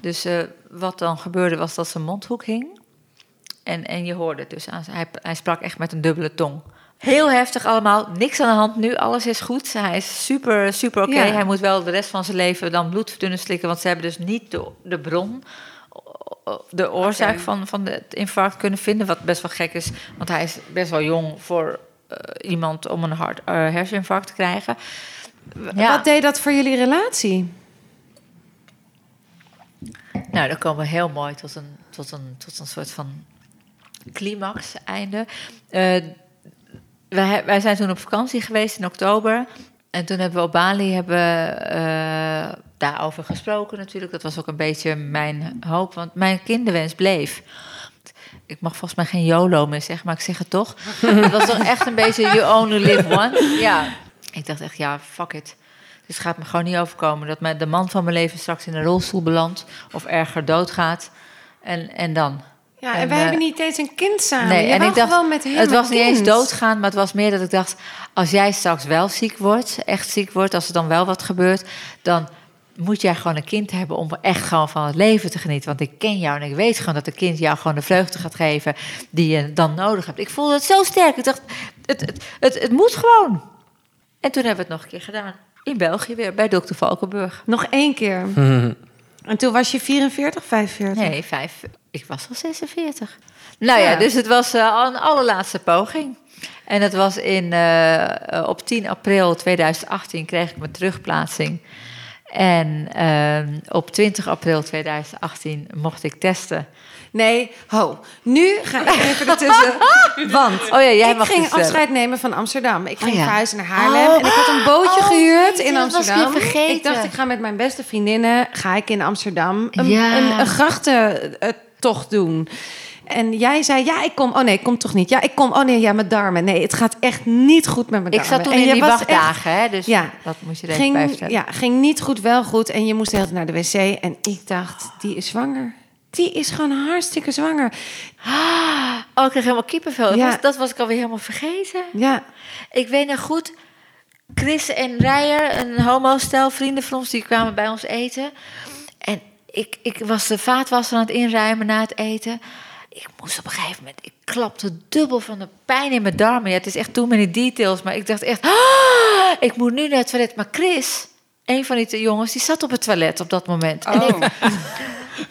Dus eh, wat dan gebeurde was dat zijn mondhoek hing. En, en je hoorde het dus. Aan, hij, hij sprak echt met een dubbele tong. Heel heftig allemaal. Niks aan de hand nu. Alles is goed. Hij is super, super oké. Ja. Hij moet wel de rest van zijn leven dan bloedverdunnen slikken. Want ze hebben dus niet de, de bron, de oorzaak van, van het infarct kunnen vinden. Wat best wel gek is. Want hij is best wel jong voor eh, iemand om een hart, eh, herseninfarct te krijgen. Ja. Wat deed dat voor jullie relatie? Nou, dan komen we heel mooi tot een, tot een, tot een soort van climax, einde. Eh, wij, wij zijn toen op vakantie geweest in oktober. En toen hebben we op Bali hebben, daarover gesproken natuurlijk. Dat was ook een beetje mijn hoop, want mijn kinderwens bleef. Ik mag volgens mij geen YOLO meer zeggen, maar ik zeg het toch. Het was toch echt een beetje you only live once. Ja. Ik dacht echt, ja, fuck it. Dus het gaat me gewoon niet overkomen dat mijn, de man van mijn leven straks in een rolstoel belandt of erger doodgaat. En, en dan? Ja, en, En, wij eh, hebben niet eens een kind samen. Nee, Je en ik dacht, met het was niet eens doodgaan, maar het was meer dat ik dacht, als jij straks wel ziek wordt, echt ziek wordt, als er dan wel wat gebeurt, dan moet jij gewoon een kind hebben om echt gewoon van het leven te genieten. Want ik ken jou en ik weet gewoon dat een kind jou gewoon de vreugde gaat geven die je dan nodig hebt. Ik voelde het zo sterk. Ik dacht, het, het, het, het moet gewoon. En toen hebben we het nog een keer gedaan. In België weer, bij dokter Valkenburg. Nog één keer. En toen was je 44, 45? Nee, vijf. Ik was al 46. Nou ja, Ja. dus het was eh, al een allerlaatste poging. En het was in, eh, op 10 april 2018 kreeg ik mijn terugplaatsing. En ehm, op 20 april 2018 mocht ik testen. Nee, ho. Nu ga ik even ertussen. Want Oh ja, jij ik mag ging afscheid nemen van Amsterdam. Ik ging Oh ja. verhuizen naar Haarlem. Oh. En ik had een bootje Oh, gehuurd in Amsterdam. Ik dacht, ik ga met mijn beste vriendinnen... ga ik in Amsterdam een, Ja. een, een grachtentocht doen. En jij zei, ja, ik kom. Oh nee, ik kom toch niet. Ja, ik kom. Oh nee, ja, mijn darmen. Nee, het gaat echt niet goed met mijn Ik darmen. zat toen En in die wachtdagen, hè, dus Ja. dat moet je ging, vertellen. ja, ging niet goed, wel goed. En je moest de hele tijd naar de wc. En ik dacht, die is zwanger. Die is gewoon hartstikke zwanger. Oh, ik kreeg helemaal kippenvel. Dat Ja. was- Dat was ik alweer helemaal vergeten. Ja, Ik weet nog goed, Chris en Rijer, een homostel, vrienden van ons, die kwamen bij ons eten. En ik, ik was de vaatwasser aan het inruimen na het eten. Ik moest op een gegeven moment, ik klapte dubbel van de pijn in mijn darmen. Ja, het is echt too many details, maar ik dacht echt, "Ah, ik moet nu naar het toilet. Maar Chris, een van die jongens, die zat op het toilet op dat moment. En ik,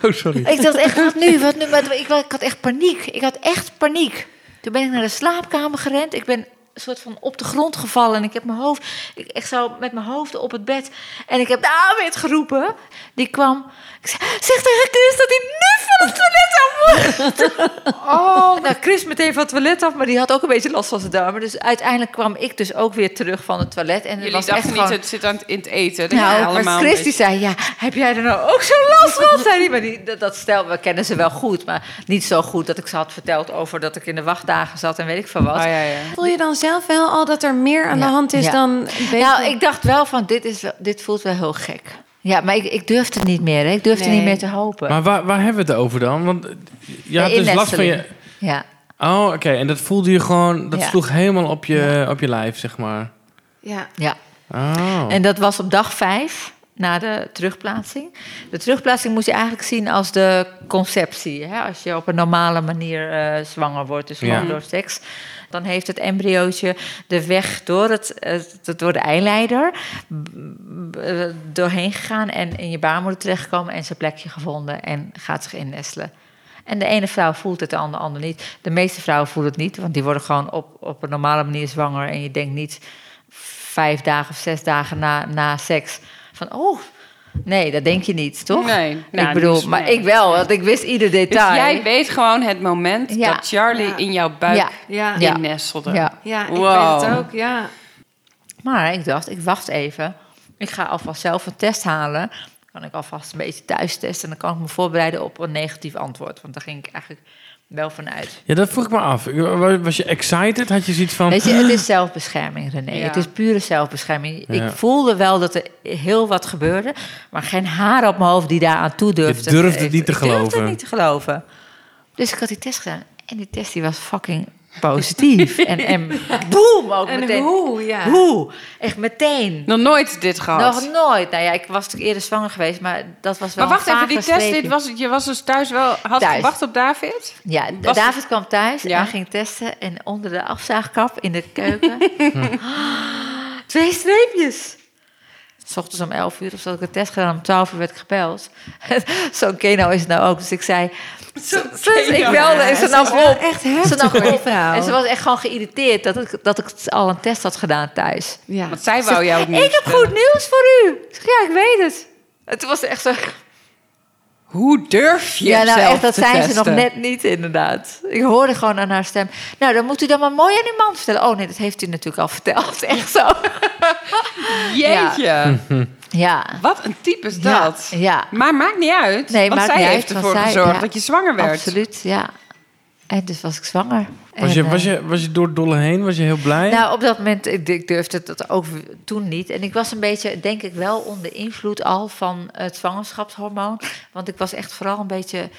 Oh, sorry. ik dacht echt, wat nu, wat nu? Ik, ik had echt paniek. Ik had echt paniek. Toen ben ik naar de slaapkamer gerend. Ik ben soort van op de grond gevallen. En ik heb mijn hoofd, ik echt zo met mijn hoofd op het bed. En ik heb David geroepen. Die kwam. Ik zei, zeg tegen Chris dat hij nu van het toilet af moet. Oh, nou, Chris meteen van het toilet af. Maar die had ook een beetje last van zijn darmen. Dus uiteindelijk kwam ik dus ook weer terug van het toilet. En het Jullie was dachten echt niet, gewoon... het zit aan het, in het eten. Dat Nou, allemaal maar Chris die zei, ja, heb jij er nou ook zo'n last van? Zei die, maar die, dat, dat stel, we kennen ze wel goed, maar niet zo goed dat ik ze had verteld over dat ik in de wachtdagen zat en weet ik veel wat. Oh, ja, ja. Voel je dan zelf wel al dat er meer aan Ja, de hand is ja. dan beetje... Nou, ik dacht wel van, dit, is wel, dit voelt wel heel gek. Ja, maar ik, ik durfde het niet meer. Hè. Ik durfde Nee. niet meer te hopen. Maar waar, waar hebben we het over dan? Want je had De dus last van je... Ja, Oh, oké. En dat voelde je gewoon... Dat Ja. sloeg helemaal op je, op je lijf, zeg maar. Ja. ja. Oh. En dat was op dag vijf na de terugplaatsing. De terugplaatsing moet je eigenlijk zien als de conceptie. Hè? Als je op een normale manier eh, zwanger wordt, dus gewoon Ja. door seks. Dan heeft het embryootje de weg door, het, eh, door de eileider doorheen gegaan en in je baarmoeder terechtgekomen en zijn plekje gevonden en gaat zich innestelen. En de ene vrouw voelt het, de andere, ander niet. De meeste vrouwen voelen het niet, want die worden gewoon op, op een normale manier zwanger. En je denkt niet vijf dagen of zes dagen na, na seks van, oh, nee, dat denk je niet, toch? Nee, nou, ik bedoel, dus, maar nee. ik wel, want ik wist ieder Dus detail. jij weet gewoon het moment Ja. dat Charlie Ja. in jouw buik Ja. Ja. Innestelde. Ja. Ja, ik Wow. weet het ook, ja. Maar ik dacht, ik wacht even. Ik ga alvast zelf een test halen. Kan ik alvast een beetje thuis testen. En dan kan ik me voorbereiden op een negatief antwoord. Want daar ging ik eigenlijk wel vanuit. Ja, dat vroeg ik me af. Was je excited? Had je zoiets van... Weet je, het is zelfbescherming, René. Ja. Het is pure zelfbescherming. Ja. Ik voelde wel dat er heel wat gebeurde. Maar geen haar op mijn hoofd die daar aan toe durfde. Je durfde het niet te Ik durfde geloven. het niet te geloven. Dus ik had die test gedaan. En die test die was fucking positief. en, en boem, ook En meteen. hoe, ja. Hoe? Echt meteen. Nog nooit dit gehad. Nog nooit. Nou ja, ik was natuurlijk eerder zwanger geweest, maar dat was wel maar wacht een even, die test, dit was, je was dus thuis wel... Had Thuis. gewacht op David? Ja, Was- David kwam thuis Ja. en ging testen. En onder de afzaagkap in de keuken... twee streepjes. S ochtends om 11 uur of zo had ik een test gedaan. Om 12 uur werd ik gebeld. Zo'n Keno is het nou ook. Dus ik zei... Dus ik belde en ze nam op. Echt Ze nam op. vrouw. En ze was echt gewoon geïrriteerd dat ik, dat ik al een test had gedaan thuis. Ja. Want zij wou jou het niet Ik heb goed nieuws voor u. Ik zeg, ja, ik weet het. En toen was het echt zo... Hoe durf je Ja, nou zelf echt, dat zijn ze nog net niet, inderdaad. Ik hoorde gewoon aan haar stem. Nou, dan moet u dan maar mooi aan uw man vertellen. Oh nee, dat heeft u natuurlijk al verteld. Echt zo. Jeetje. Ja. Wat een type is Ja, dat. ja. Maar maakt niet uit. Nee, want zij niet heeft uit, ervoor zij- gezorgd ja. dat je zwanger werd. Absoluut, ja. En dus was ik zwanger. Was je, eh, was, je, was je door het dolle heen? Was je heel blij? Nou, op dat moment, ik, durfde dat ook toen niet. En ik was een beetje, denk ik wel, onder invloed al van het zwangerschapshormoon. Want ik was echt vooral een beetje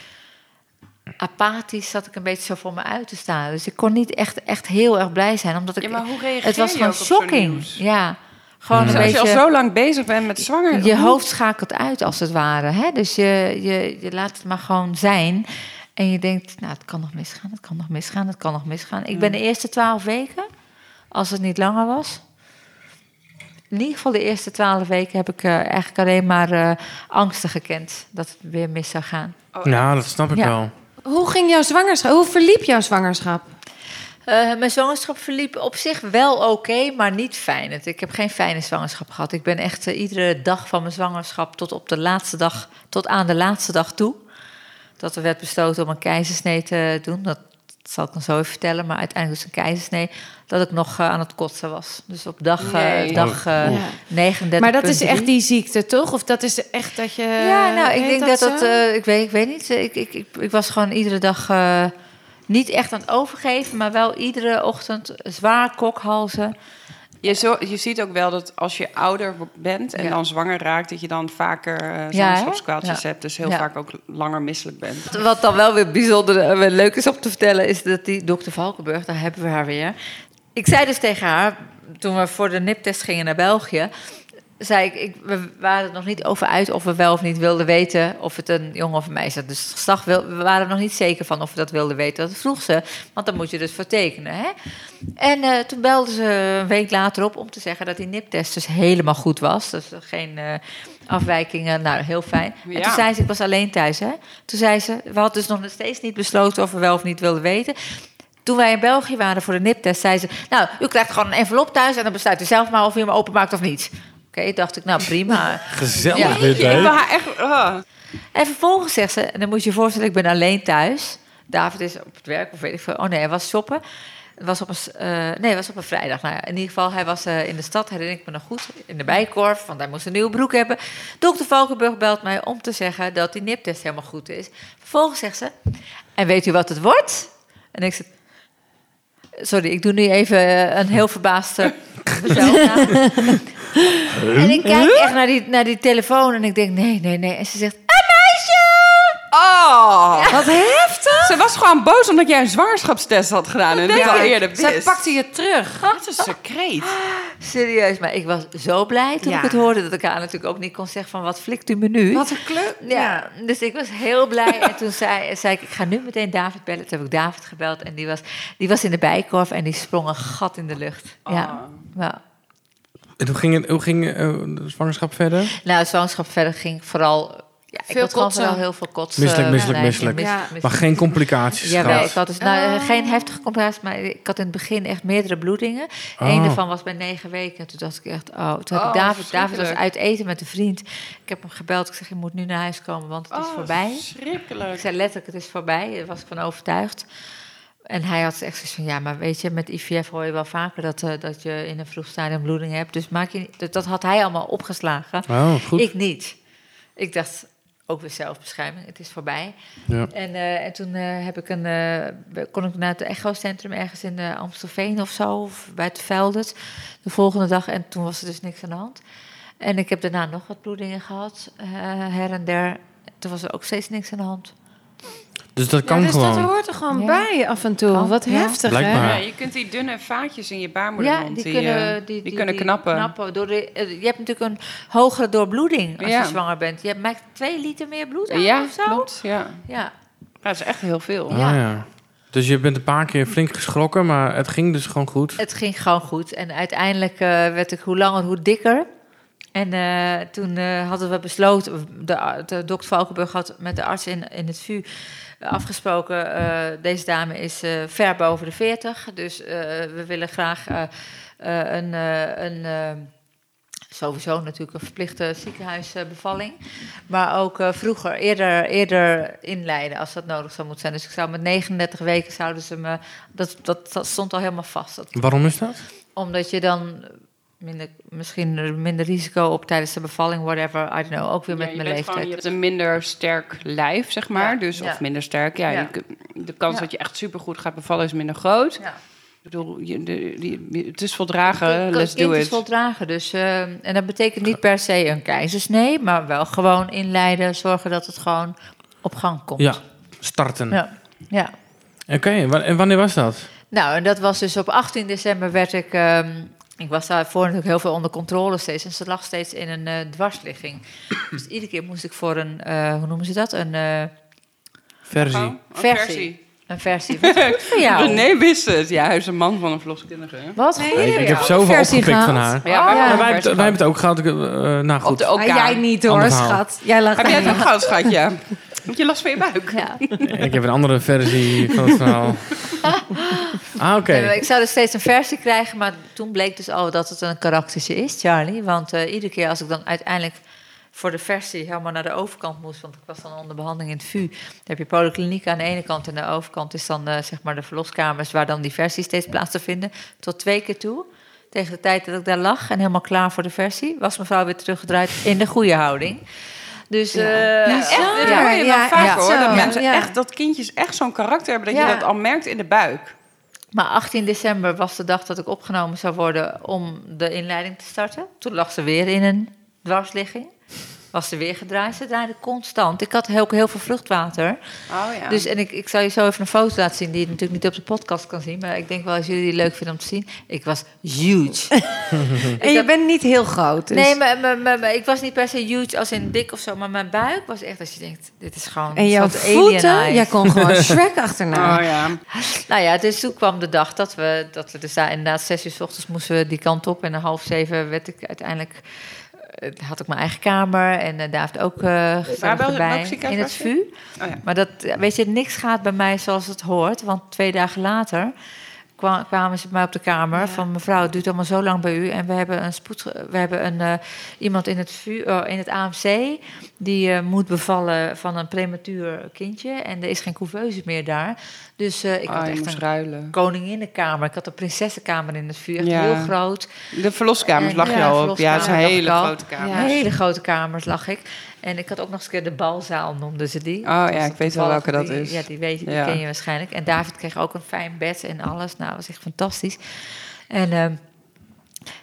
apathisch, zat ik een beetje zo voor me uit te staan. Dus ik kon niet echt, echt heel erg blij zijn, omdat ik... Ja, maar hoe reageer het was je gewoon shocking. Ja, gewoon Dus een als je al beetje... zo lang bezig bent met zwanger... Je hoe- hoofd schakelt uit, als het ware. Hè? Dus je, je, je laat het maar gewoon zijn. En je denkt, nou, het kan nog misgaan, het kan nog misgaan, het kan nog misgaan. Ik ben de eerste twaalf weken, als het niet langer was... In ieder geval de eerste twaalf weken heb ik eh, eigenlijk alleen maar eh, angsten gekend dat het weer mis zou gaan. Ja, dat snap ik Ja. wel. Hoe ging jouw zwangerschap? Hoe verliep jouw zwangerschap? Eh, mijn zwangerschap verliep op zich wel oké, maar niet fijn. Ik heb geen fijne zwangerschap gehad. Ik ben echt eh, iedere dag van mijn zwangerschap tot op de laatste dag, tot aan de laatste dag toe. Dat er werd besloten om een keizersnee te doen. Dat zal ik dan zo even vertellen. Maar uiteindelijk was het een keizersnee dat ik nog eh, aan het kotsen was. Dus op dag, Nee. dag eh, Ja. 39. Maar dat is echt die ziekte, toch? Of dat is echt dat je... Ja, nou, ik denk dat dat. eh, ik, weet, ik weet niet. Ik, ik, ik, ik was gewoon iedere dag eh, niet echt aan het overgeven, maar wel iedere ochtend zwaar kokhalzen. Je, zo, je ziet ook wel dat als je ouder bent en Ja. dan zwanger raakt... dat je dan vaker eh hè? zwangerschapskwaaltjes Ja. hebt. Dus heel Ja. vaak ook langer misselijk bent. Wat dan wel weer bijzonder en weer leuk is om te vertellen, is dat die dokter Valkenburg, daar hebben we haar weer. Ik zei dus tegen haar, toen we voor de niptest gingen naar België, zei ik, ik, we waren er nog niet over uit of we wel of niet wilden weten of het een jongen of een meisje was. Dus het geslacht wil, we waren er nog niet zeker van of we dat wilden weten. Dat vroeg ze, want dan moet je dus voor tekenen. Hè? En eh, toen belden ze een week later op om te zeggen dat die niptest dus helemaal goed was. Dus er geen eh, afwijkingen, nou heel fijn. En toen zei ze, ik was alleen thuis hè. Toen zei ze, we hadden dus nog steeds niet besloten of we wel of niet wilden weten. Toen wij in België waren voor de niptest, zei ze... nou, u krijgt gewoon een envelop thuis... en dan besluit u zelf maar of u hem openmaakt of niet. Oké, dacht ik, nou prima. Gezellig Ja. dit, Ik hè? wil haar echt... oh. En vervolgens zegt ze... en dan moet je je voorstellen, ik ben alleen thuis. David is op het werk, of weet ik veel. Oh nee, hij was shoppen. Het was op een, eh, nee, het was op een vrijdag. Nou in ieder geval, hij was eh, in de stad, herinner ik me nog goed, in de bijkorf, want hij moest een nieuwe broek hebben. Dokter Valkenburg belt mij om te zeggen dat die niptest helemaal goed is. Vervolgens zegt ze, en weet u wat het wordt? En ik zeg, sorry, ik doe nu even eh, een heel verbaasde mezelf na. En ik kijk echt naar die, naar die telefoon en ik denk, nee, nee, nee. En ze zegt, een meisje! Oh, wat heftig. Ze was gewoon boos omdat jij een zwangerschapstest had gedaan en dit al eerder wist. Zij pakte je terug. Wat een secreet. Serieus, maar ik was zo blij toen Ja. ik het hoorde... dat ik haar natuurlijk ook niet kon zeggen van, wat flikt u me nu? Wat een kleur. Ja, dus ik was heel blij. En toen zei, zei ik, ik ga nu meteen David bellen. Toen heb ik David gebeld en die was, die was in de bijkorf... en die sprong een gat in de lucht. Ja. ja. En hoe ging, het, hoe ging eh, de zwangerschap verder? Nou, het zwangerschap verder ging vooral... Ja, ik Veel had gewoon kotsen. vooral heel veel kotsen. Misselijk, misselijk, Nee, misselijk. Ja. Maar geen complicaties Ja, gehad? ik had dus nou, geen heftige complicaties, maar ik had in het begin echt meerdere bloedingen. Oh. Eén daarvan was bij negen weken. En toen dacht ik echt, oh, toen heb Oh, ik David, David was uit eten met een vriend. Ik heb hem gebeld, ik zeg, je moet nu naar huis komen, want het is Oh, voorbij. Ik Schrikkelijk. zei letterlijk, het is voorbij. Daar was ik van overtuigd. En hij had echt zoiets van, ja, maar weet je, met IVF hoor je wel vaker dat, eh, dat je in een vroeg stadium bloeding hebt. Dus maak je niet, dat, dat had hij allemaal opgeslagen. Oh, goed. Ik niet. Ik dacht, ook weer zelfbescherming, het is voorbij. Ja. En, eh, en toen eh, heb ik een, kon ik naar het echocentrum ergens in Amstelveen of zo, of bij het Veldert, de volgende dag. En toen was er dus niks aan de hand. En ik heb daarna nog wat bloedingen gehad, eh, her en der. Toen was er ook steeds niks aan de hand. Dus dat kan ja, dus gewoon. dat hoort er gewoon Ja. bij af en toe. Kan, Wat heftig, Blijkbaar. Ja, hè? je kunt die dunne vaatjes in je Ja, baarmoedermond, die, die, kunnen, eh, die, die kunnen knappen. door de, eh, je hebt natuurlijk een hogere doorbloeding als Ja. je zwanger bent. Je hebt maakt twee liter meer bloed aan Ja, of zo. klopt. Ja. Ja. ja, dat is echt heel veel. Ah, Ja. Dus je bent een paar keer flink geschrokken, maar het ging dus gewoon goed. Het ging gewoon goed. En uiteindelijk eh, werd ik hoe langer, hoe dikker. En eh, toen eh, hadden we besloten, de, de dokter Valkenburg had met de arts in, in het VU afgesproken, eh, deze dame is eh, ver boven de 40, dus eh, we willen graag een, een sowieso natuurlijk een verplichte ziekenhuisbevalling, maar ook vroeger, eerder, eerder inleiden als dat nodig zou moeten zijn. Dus ik zou met 39 weken zouden ze me, dat, dat, dat stond al helemaal vast. Dat Waarom is dat? omdat je dan minder, misschien minder risico op tijdens de bevalling, whatever, I don't know, ook weer met mijn leeftijd. gewoon, je hebt een minder sterk lijf, zeg maar. Ja, Dus, ja. Of minder sterk. Ja, Ja. je kun- de kans Ja. dat je echt supergoed gaat bevallen is minder groot. Ja. Ik bedoel, je, de, die, het is voldragen, let's kind do is it. voldragen, dus, eh, en dat betekent niet per se een keizersnee, maar wel gewoon inleiden, zorgen dat het gewoon op gang komt. Ja, starten. Ja. ja. Oké, en wanneer was dat? Nou, en dat was dus op 18 december werd ik... ehm, ik was daarvoor natuurlijk heel veel onder controle steeds. En ze lag steeds in een eh, dwarsligging. dus iedere keer moest ik voor een, eh, hoe noemen ze dat? Een, eh, Versie. Oh, een Versie. een versie. Wat goed voor jou. René wist het. Ja, hij is een man van een verloskundige. hè? Wat goed Ik, voor ik heb zoveel versie opgepikt van haar. Ja, Oh, wij, ja. Maar wij, wij, hebben, het- wij hebben het ook gehad. ik, eh, nou op goed. de OK. Ah, jij niet hoor, schat. Jij lag Heb jij het ook gehad, schatje? Want je last van je buik. Ja. Ik heb een andere versie van het verhaal. Ah, oké. Nee, Ik zou dus steeds een versie krijgen, maar toen bleek dus al dat het een karaktertje is, Charlie. Want eh, iedere keer als ik dan uiteindelijk voor de versie helemaal naar de overkant moest, want ik was dan onder behandeling in het VU. Dan heb je polykliniek aan de ene kant en de overkant is dan eh, zeg maar de verloskamers waar dan die versie steeds plaats te vinden. Tot twee keer toe. Tegen de tijd dat ik daar lag en helemaal klaar voor de versie, was mevrouw weer teruggedraaid in de goede houding. Dus eh, Ja, echt, dat Ja, hoor je wel ja, vaak ja, hoor. Dat mensen ja. echt, dat kindjes echt zo'n karakter hebben dat Ja. je dat al merkt in de buik. Maar 18 december was de dag dat ik opgenomen zou worden om de inleiding te starten. Toen lag ze weer in een dwarsligging. Was ze weer gedraaid. Ze draaide constant. Ik had ook heel veel vruchtwater. Oh ja. Dus, en ik, ik zal je zo even een foto laten zien... die je natuurlijk niet op de podcast kan zien. Maar ik denk wel als jullie die leuk vinden om te zien. Ik was huge. En je bent niet heel groot. Dus. Nee, maar, maar, maar, maar ik was niet per se huge als in dik of zo. Maar mijn buik was echt als je denkt... dit is gewoon En een jouw voeten, jij kon gewoon Shrek achterna. Oh ja. Nou ja, dus toen kwam de dag dat we, dat we dus daar inderdaad zes uur s ochtends moesten we die kant op. En om half zeven werd ik uiteindelijk, had ik mijn eigen kamer. En eh ook eh gezellig Waar wel- erbij. welk ziekenhuis In het? VU. Oh ja. Maar dat, weet je, niks gaat bij mij zoals het hoort. Want twee dagen later kwamen ze bij mij op de kamer van mevrouw, het duurt allemaal zo lang bij u. En we hebben een spoed, we hebben een, eh, iemand in het, VU, eh, in het AMC die eh, moet bevallen van een prematuur kindje. En er is geen couveuse meer daar. Dus eh, ik Oh, had je echt een ruilen. koninginnenkamer. Ik had een prinsessenkamer in het vuur, echt Ja. heel groot. De verloskamers lag je al op. Ja, het is een hele grote kamer. Ja. Hele grote kamers lag ik. En ik had ook nog eens een keer de balzaal, noemden ze die. Oh ja, ik weet wel welke dat die- is. Ja, die weet je, die Ja. ken je waarschijnlijk. En David kreeg ook een fijn bed en alles. Nou, dat was echt fantastisch. En, ehm,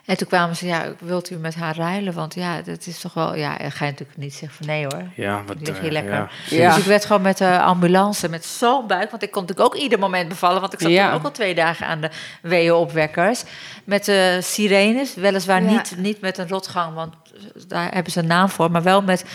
en toen kwamen ze, ja, wilt u met haar ruilen? Want ja, dat is toch wel... Ja, dan ga je natuurlijk niet zeggen van nee hoor. Ja, wat Lig je eh, lekker. ja. Ja. Dus ik werd gewoon met de ambulance, met zo'n buik. Want ik kon natuurlijk ook ieder moment bevallen. Want ik zat Ja. toen ook al twee dagen aan de weeënopwekkers. Met de sirenes, weliswaar Ja. niet, niet met een rotgang. Want daar hebben ze een naam voor. Maar wel met, met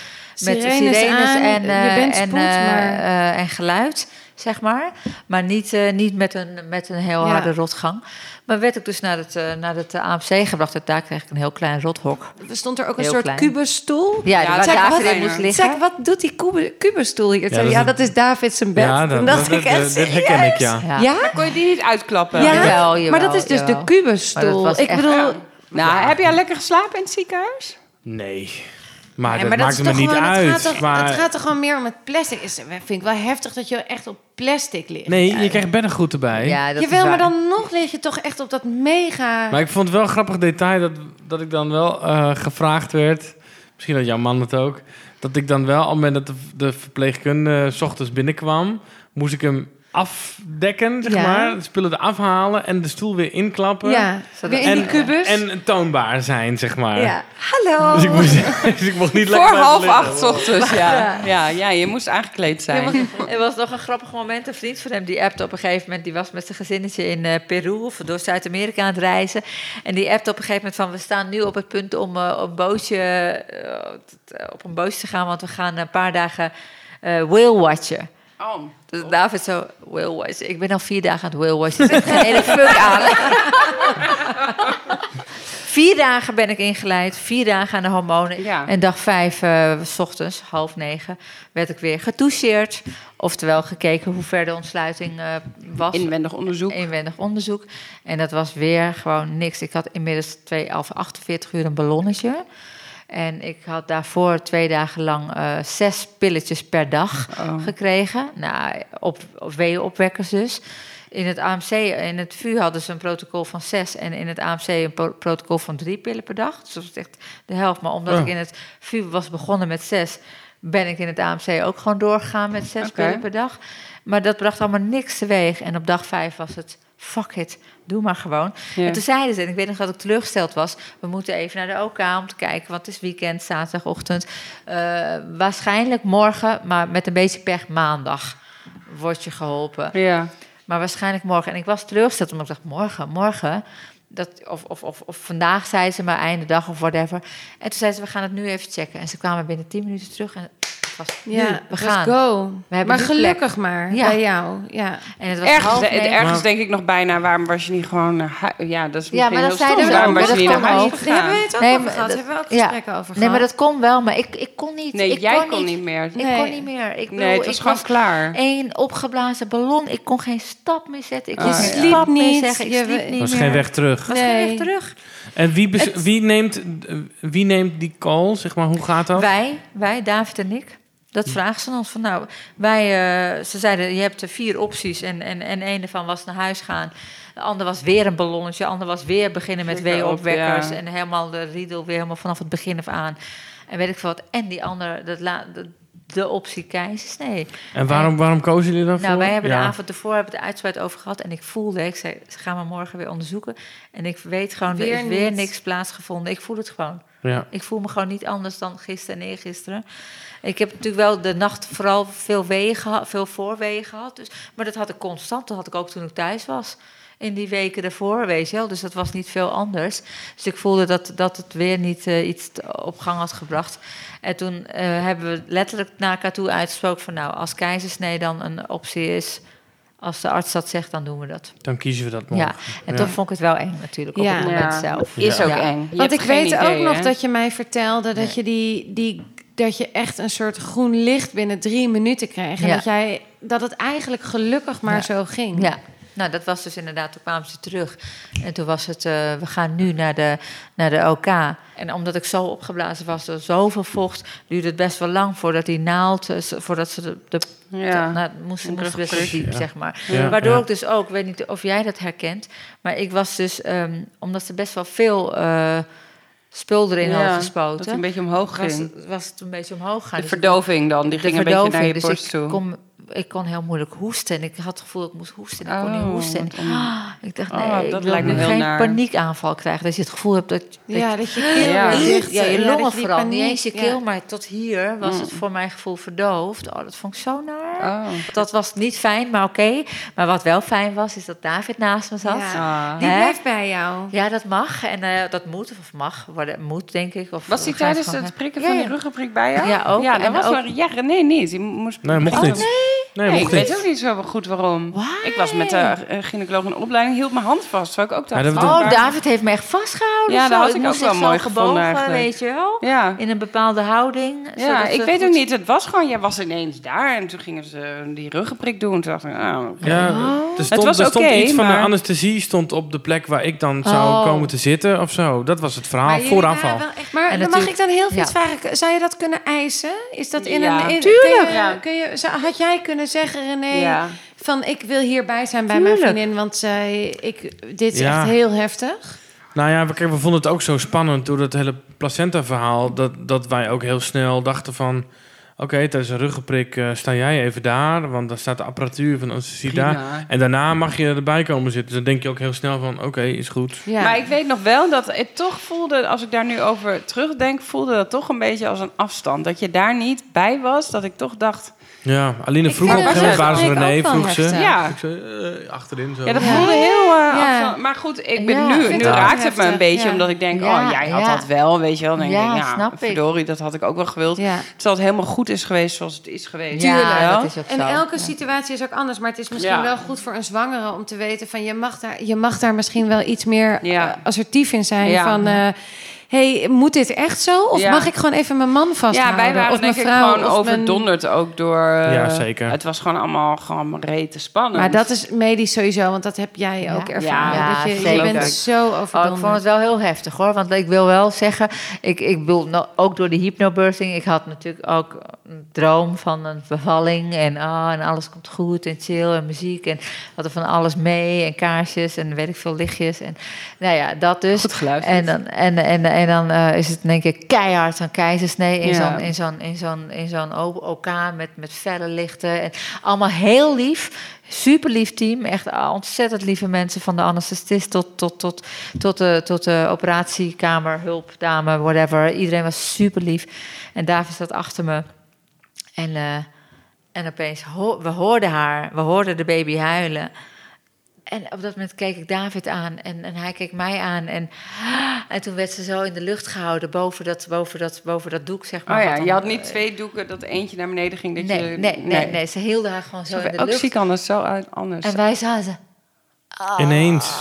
Sirenes sirenes aan, en, je eh, bent en, spoed, eh, maar- eh, en geluid, zeg maar. Maar niet, eh, niet met, een, met een heel Ja. harde rotgang. Maar werd ik dus naar het, eh, naar het AMC gebracht. En daar kreeg ik een heel klein rothok. Stond er ook een Heel soort klein. kubusstoel? Ja, Ja, waar in moest liggen. Zeg, wat doet die kubusstoel hier? Ik Ja, dat ja, is dat is David zijn bed. Ja, dat, dacht dat, ik echt, dat, dat herken ik, ja. Ja. Ja? Kon je die niet uitklappen? Ja, Jawel, jawel, maar dat is dus jawel. de kubusstoel. Ik bedoel, Nou, heb jij lekker geslapen in het ziekenhuis? Nee. Maar Nee, dat maar maakt me niet gewoon- Het uit. gaat, toch, maar... het gaat er gewoon meer om het plastic. Is, vind ik wel heftig dat je echt op plastic ligt. Nee, je krijgt beddengoed erbij. Ja, dat is Jawel, maar dan nog lig je toch echt op dat mega... Maar ik vond het wel een grappig detail dat, dat ik dan wel eh, gevraagd werd. Misschien had jouw man het ook. Dat ik dan wel, op het moment dat de, de verpleegkundige 's ochtends binnenkwam, moest ik hem afdekken, zeg Ja. maar. De spullen eraf halen en de stoel weer inklappen. ja, weer in en, die kubus. en toonbaar zijn, zeg maar. ja, hallo. Dus ik, moest, dus ik mocht niet Voor lekker blijven half liggen. acht 's ochtends, ja. ja. Ja, je moest aangekleed zijn. Er was nog een grappig moment. Een vriend van hem die appte op een gegeven moment. Die was met zijn gezinnetje in eh, Peru of door Zuid-Amerika aan het reizen. En die appte op een gegeven moment van... we staan nu op het punt om eh, op, een bootje, eh, t- op een bootje te gaan... want we gaan een paar dagen eh whale watchen. Oh. Dus David zo, whale. Ik ben al vier dagen aan het whale watchen. Dus ik heb geen hele fuck aan. vier dagen ben ik ingeleid. Vier dagen aan de hormonen. Ja. En dag vijf, eh, s ochtends, half negen, werd ik weer getoucheerd. Oftewel gekeken hoe ver de ontsluiting eh, was. Inwendig onderzoek. Inwendig onderzoek. En dat was weer gewoon niks. Ik had inmiddels twee, of 48 uur een ballonnetje. En ik had daarvoor twee dagen lang eh, zes pilletjes per dag Oh. gekregen. Nou, op, op weeënopwekkers dus. In het AMC, in het VU hadden ze een protocol van zes... en in het AMC een pro- protocol van drie pillen per dag. Dus dat was echt de helft. Maar omdat Oh. ik in het VU was begonnen met zes... ben ik in het AMC ook gewoon doorgegaan met zes pillen per dag. Maar dat bracht allemaal niks teweeg. En op dag vijf was het, fuck it, doe maar gewoon. Ja. En toen zeiden ze, en ik weet nog dat ik teleurgesteld was... we moeten even naar de OK om te kijken, want het is weekend, zaterdagochtend. Eh, waarschijnlijk morgen, maar met een beetje pech maandag word je geholpen. Ja. Maar waarschijnlijk morgen. En ik was teleurgesteld, omdat ik dacht, morgen, morgen... Dat, of, of, of, of vandaag, zeiden ze, maar einde dag of whatever. En toen zeiden ze, we gaan het nu even checken. En ze kwamen binnen 10 minuten terug en het was nu, Ja, we gaan. go. We hebben maar gelukkig maar Ja. bij jou. Ja. En het was Ergens, half de- negen. ergens Maar- denk ik nog bijna, waarom was je niet gewoon... naar hui- ja, dat is Ja, maar dat heel zeiden we Waarom was je niet naar huis gegaan? hebben we het ook Nee, over maar gehad. dat- hebben we ook ja. gesprekken over Nee, maar gehad. dat kon wel, maar ik, ik kon niet. Nee, ik jij kon, kon niet meer. Ik Nee. kon niet meer. Ik bedoel, Nee, het was ik gewoon klaar. één opgeblazen ballon. Ik kon geen stap meer zetten. Ik Oh, kon Sliep niet, zeggen. Ik sliep Er niet was geen weg terug. was geen Nee. weg terug. En wie, wie, neemt, eh, wie neemt die call? Zeg maar, hoe gaat dat? Wij, wij, David en ik. Dat vragen ze ons van nou, wij, eh, ze zeiden je hebt er vier opties en, en, en een ervan was naar huis gaan. De ander was weer een ballonnetje, de ander was weer beginnen met weeopwekkers ja. en helemaal de riedel weer helemaal vanaf het begin af aan. En weet ik veel wat. En die andere, dat la, de de optie keizersnee. En waarom, waarom kozen jullie daarvoor? Nou, wij hebben Ja. de avond ervoor hebben we het uitgebreid over gehad. En ik voelde, ik zei, ze gaan we morgen weer onderzoeken. En ik weet gewoon, Weer er is weer niks plaatsgevonden. Ik voel het gewoon. Ja. Ik voel me gewoon niet anders dan gisteren en eergisteren. Ik heb natuurlijk wel de nacht vooral veel gehad, veel voorweeën gehad. Dus, maar dat had ik constant. Dat had ik ook toen ik thuis was. In die weken daarvoor, weet je wel. Dus dat was niet veel anders. Dus ik voelde dat, dat het weer niet eh, iets op gang had gebracht. En toen eh, hebben we letterlijk naar elkaar toe uitgesproken van... nou, als keizersnee dan een optie is... als de arts dat zegt, dan doen we dat. Dan kiezen we dat morgen. Ja, en Ja. toch vond ik het wel eng natuurlijk, op Ja. het moment Ja. zelf. Is ook Ja. eng. Je Want ik weet idee, ook nog dat je mij vertelde dat je die, die dat je echt een soort groen licht binnen drie minuten kreeg. En Ja. dat jij dat het eigenlijk gelukkig maar Ja. zo ging. Ja, nou dat was dus inderdaad, toen kwamen ze terug. En toen was het, eh, we gaan nu naar de, naar de OK. En omdat ik zo opgeblazen was door zoveel vocht, duurde het best wel lang voordat die naald, eh, voordat ze de, de Ja. nou, het moest, moest best diep, ja. zeg maar. Ja, Waardoor ja. ik dus ook, ik weet niet of jij dat herkent, maar ik was dus, ehm, omdat ze best wel veel eh, spul erin Ja, hadden Dat gespoten, hij een beetje omhoog was, ging. het- was het een beetje omhoog gegaan. De Dus verdoving dan, die ging een beetje naar je dus borst ik toe. Ik kon heel moeilijk hoesten. En ik had het gevoel dat ik moest hoesten. En ik kon Oh, niet hoesten. En wat on- ah, ik dacht, Oh, nee, dat ik wil nu geen naar. paniekaanval krijgen. Dat je het gevoel hebt dat, dat Ja, dat je keel Ja. ja, je longen die vooral. Niet eens je ja. keel, maar tot hier was Mm. het voor mijn gevoel verdoofd. Oh, dat vond ik zo naar. Oh. Dat was niet fijn, maar oké. Maar wat wel fijn was, is dat David naast me zat. Ja. Ah. Die blijft bij jou. Ja, dat mag. En eh, dat moet, of mag. Worden, moet, denk ik. Of, Was je tijdens het prikken van ja. die ruggenprik bij jou? Ja, ook. Ja, dat En was ook- wel... Ja, René niet. Die moest... Nee, mocht Oh, niet. nee? Nee, Nee, ik weet ook niet zo goed waarom. Why? Ik was met de eh, gynaecoloog in opleiding, hield mijn hand vast. Terwijl ik ook dacht... Ja, dat- oh, Oh, David heeft me echt vastgehouden. Ja, zo. dat had ik moest ook wel mooi gevonden gebogen, eigenlijk. weet je wel. Ja. In een bepaalde houding. Ja, ik weet goed- ook niet. Het was gewoon, jij was ineens daar en toen gingen ze die ruggenprik doen. Toen dacht ik, oh, oké. Ja, er stond, was er stond iets van maar- de anesthesie stond op de plek waar ik dan zou Oh. komen te zitten of zo. Dat was het verhaal Maar voor jullie aanval. waren wel echt- Maar dan mag ik dan heel veel ja. vragen. Zou je dat kunnen eisen? Is dat in Ja. een... In, Tuurlijk. Had jij kunnen zeggen, René, Ja. van ik wil hierbij zijn bij Tuurlijk. mijn vriendin, want zij, ik, dit is Ja. echt heel heftig. Nou ja, we, kijk, we vonden het ook zo spannend door dat hele placenta-verhaal. Dat, dat wij ook heel snel dachten van... Oké, tijdens een ruggenprik eh, sta jij even daar. Want dan staat de apparatuur van anesthesie daar. En daarna mag je erbij komen zitten. Dus dan denk je ook heel snel van... Oké, is goed. Ja. Maar ik weet nog wel dat het toch voelde, als ik daar nu over terugdenk, voelde dat toch een beetje als een afstand. Dat je daar niet bij was, dat ik toch dacht, Ja, Aline vroeg vind op een dat gegeven moment echt- waar is ook René, wel vroeg ze. ja. Ik zei, eh, achterin zo. Ja, dat Ja. voelde heel uh, Ja. afstand. Maar goed, ik ben Ja, nu, nu het ook raakt het me een beetje, ja. omdat ik denk, Ja, oh, jij had ja. dat wel, weet je wel. Dan denk Ja, ik, ja, snap ik. verdorie, dat had ik ook wel gewild. ja. Terwijl het helemaal goed is geweest zoals het is geweest. Ja, Wel. dat is ook En zo. elke Ja. situatie is ook anders. Maar het is misschien Ja. wel goed voor een zwangere om te weten van je mag daar, je mag daar misschien wel iets meer Ja. eh, assertief in zijn. Ja. Van eh, hey, moet dit echt zo? Of Ja. mag ik gewoon even mijn man vasthouden? Ja, wij waren of denk mijn ik vrouw, gewoon mijn- overdonderd ook door... eh, Ja, zeker. Het was gewoon allemaal gewoon rete spannend. Maar dat is medisch sowieso, want dat heb jij Ja. ook ervaren. Ja, dat je, je zeker. bent zo Oh, overdonderd. ik vond het wel heel heftig hoor. Want ik wil wel zeggen, ik, ik bedoel, nou, ook door de hypnobirthing, ik had natuurlijk ook een droom van een bevalling. En, ah, en alles komt goed en chill en muziek. En we hadden van alles mee en kaarsjes en weet ik veel lichtjes. En nou ja, dat dus. Goed geluisterd. En dan, en, en, en dan eh, is het in één keer keihard een keizersnee in Ja. zo'n in zo'n in zo'n in zo'n OK met, met felle lichten. En allemaal heel lief. Super lief team. Echt ontzettend lieve mensen. Van de anesthesist tot, tot, tot, tot, de, tot de operatiekamer, hulpdame, whatever. Iedereen was super lief. En David zat achter me. En, eh, en opeens, ho- we hoorden haar. We hoorden de baby huilen. En op dat moment keek ik David aan en, en hij keek mij aan. En, en toen werd ze zo in de lucht gehouden boven dat, boven dat, boven dat doek, zeg maar. Oh ja, dan, je had niet eh, twee doeken dat eentje naar beneden ging. Dat Nee, je, nee, nee, nee, Ze hielden haar gewoon zo in de Ook lucht. zie kan het zo uit anders. En wij zaten... Ah, Ineens.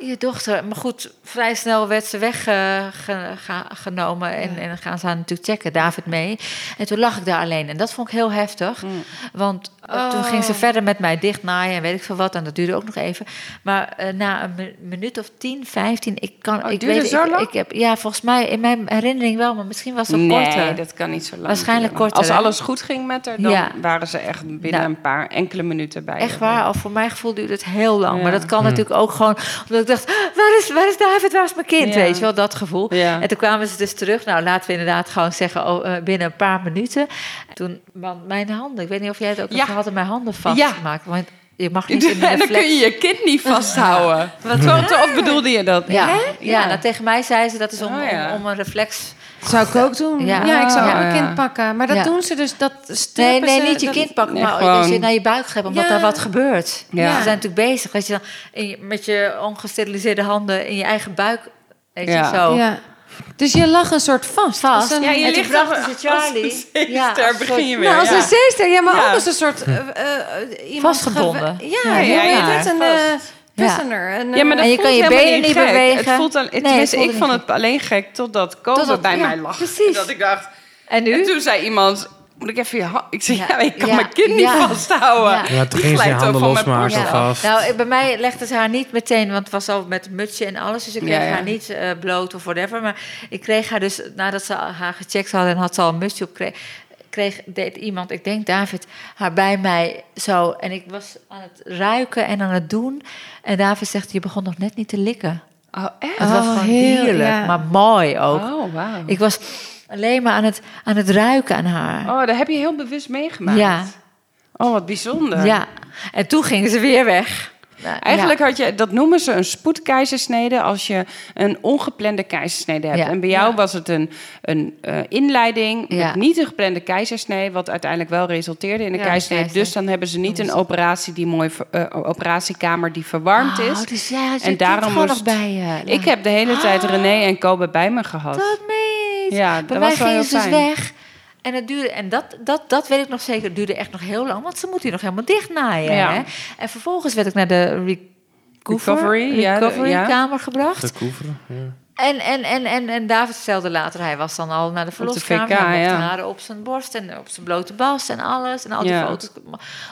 Je dochter. Maar goed, vrij snel werd ze weggenomen. en, en dan gaan ze haar natuurlijk checken. David mee. En toen lag ik daar alleen. En dat vond ik heel heftig. Mm. Want eh, toen Oh. ging ze verder met mij dichtnaaien en weet ik veel wat. En dat duurde ook nog even. Maar eh, na een mi- minuut of 10, 15, ik kan. Oh, ik duurde weet, zo ik, lang? ik heb, ja, volgens mij in mijn herinnering wel, maar misschien was het nee, korter. dat kan niet zo lang. Waarschijnlijk duren. korter, Als alles goed ging met haar, dan Ja. waren ze echt binnen Nou. een paar enkele minuten bij. Echt waar, of voor mijn gevoel duurt het heel lang. Ja. Maar dat kan natuurlijk ook gewoon Omdat ik dacht, waar is, waar is David, waar is mijn kind? Ja. Weet je wel, dat gevoel. Ja. En toen kwamen ze dus terug. Nou, laten we inderdaad gewoon zeggen, oh, eh, binnen een paar minuten. Toen, man, mijn handen, ik weet niet of jij het ook Ja. en mijn handen vastgemaakt. Want je mag niet in En de dan reflex... kun je je kind niet vasthouden. Wat of bedoelde je dat? Ja, ja. nou, tegen mij zei ze dat is om, Oh, om een reflex. Zou ik ook doen. Ja. Ja, ik zou ook Oh, mijn ja. kind pakken. Maar dat Ja. doen ze dus, dat Nee, nee, ze- niet je dat- kind pakken, Nee, maar gewoon- als je naar je buik greep, omdat Ja. daar wat gebeurt. Ja. Ze zijn natuurlijk bezig, weet je, dan, in je- met je ongesteriliseerde handen in je eigen buik, weet je, Ja. zo. Ja. Dus je lag een soort vast. Vast. Als een, Ja, je En toen ligt als- ze Charlie. als een Ja, zeester als begin je weer. nou, als ja. een zeester. Ja, maar Ja. ook als een soort... eh, eh, iemand Vastgebonden. Ja, Ja, ja, ja, ja, ja, een prisoner. Een, Ja, maar eh, dat En je voelt kan je helemaal benen niet gek. bewegen. Het voelt al, Nee, tenminste, het voelde ik vond gek. het alleen gek totdat Totdat- bij ja, mij lag. precies. En dat ik dacht... En nu? En toen zei iemand... Moet ik even je hand... Ik zei, ja, Ja, ik kan ja, mijn kind niet ja. vasthouden. Ja. Ja, toen ging ze handen losmaken vast. Nou, bij mij legde ze haar niet meteen, want het was al met mutsje en alles. Dus ik kreeg Ja, ja. haar niet eh, bloot of whatever. Maar ik kreeg haar dus, nadat ze haar gecheckt hadden en had ze al een mutsje op, kreeg, kreeg deed iemand, ik denk David, haar bij mij zo. En ik was aan het ruiken en aan het doen. En David zegt, je begon nog net niet te likken. Oh, echt? Het was Oh, gewoon heerlijk, ja. maar mooi ook. Oh, wauw. Ik was alleen maar aan het, aan het ruiken aan haar. Oh, dat heb je heel bewust meegemaakt. Ja. Oh, wat bijzonder. Ja, en toen gingen ze weer weg. Nou, Eigenlijk ja. had je, dat noemen ze een spoedkeizersnede als je een ongeplande keizersnede hebt. Ja. En bij jou Ja. was het een, een eh, inleiding met niet een geplande keizersnee, wat uiteindelijk wel resulteerde in een keizersnee. Dus dan hebben ze niet een operatie die mooi, eh, operatiekamer die verwarmd Oh, is. dus En daarom moest- bij je. Ik heb de hele tijd René en Kobe bij me gehad. Dat meen. Ja, Bij dat mij was wel gingen ze dus fijn. weg. En het duurde, en dat, dat, dat weet ik nog zeker, het duurde echt nog heel lang, want ze moeten hier nog helemaal dicht naaien. Ja. Hè? En vervolgens werd ik naar de recover, Recovery, ja, de- recovery ja. kamer gebracht. Ja. En, en, en, en, en David stelde later, hij was dan al naar de verloskamer. VK, hij mocht ja. haren op zijn borst en op zijn blote bas en alles. En al die Ja. foto's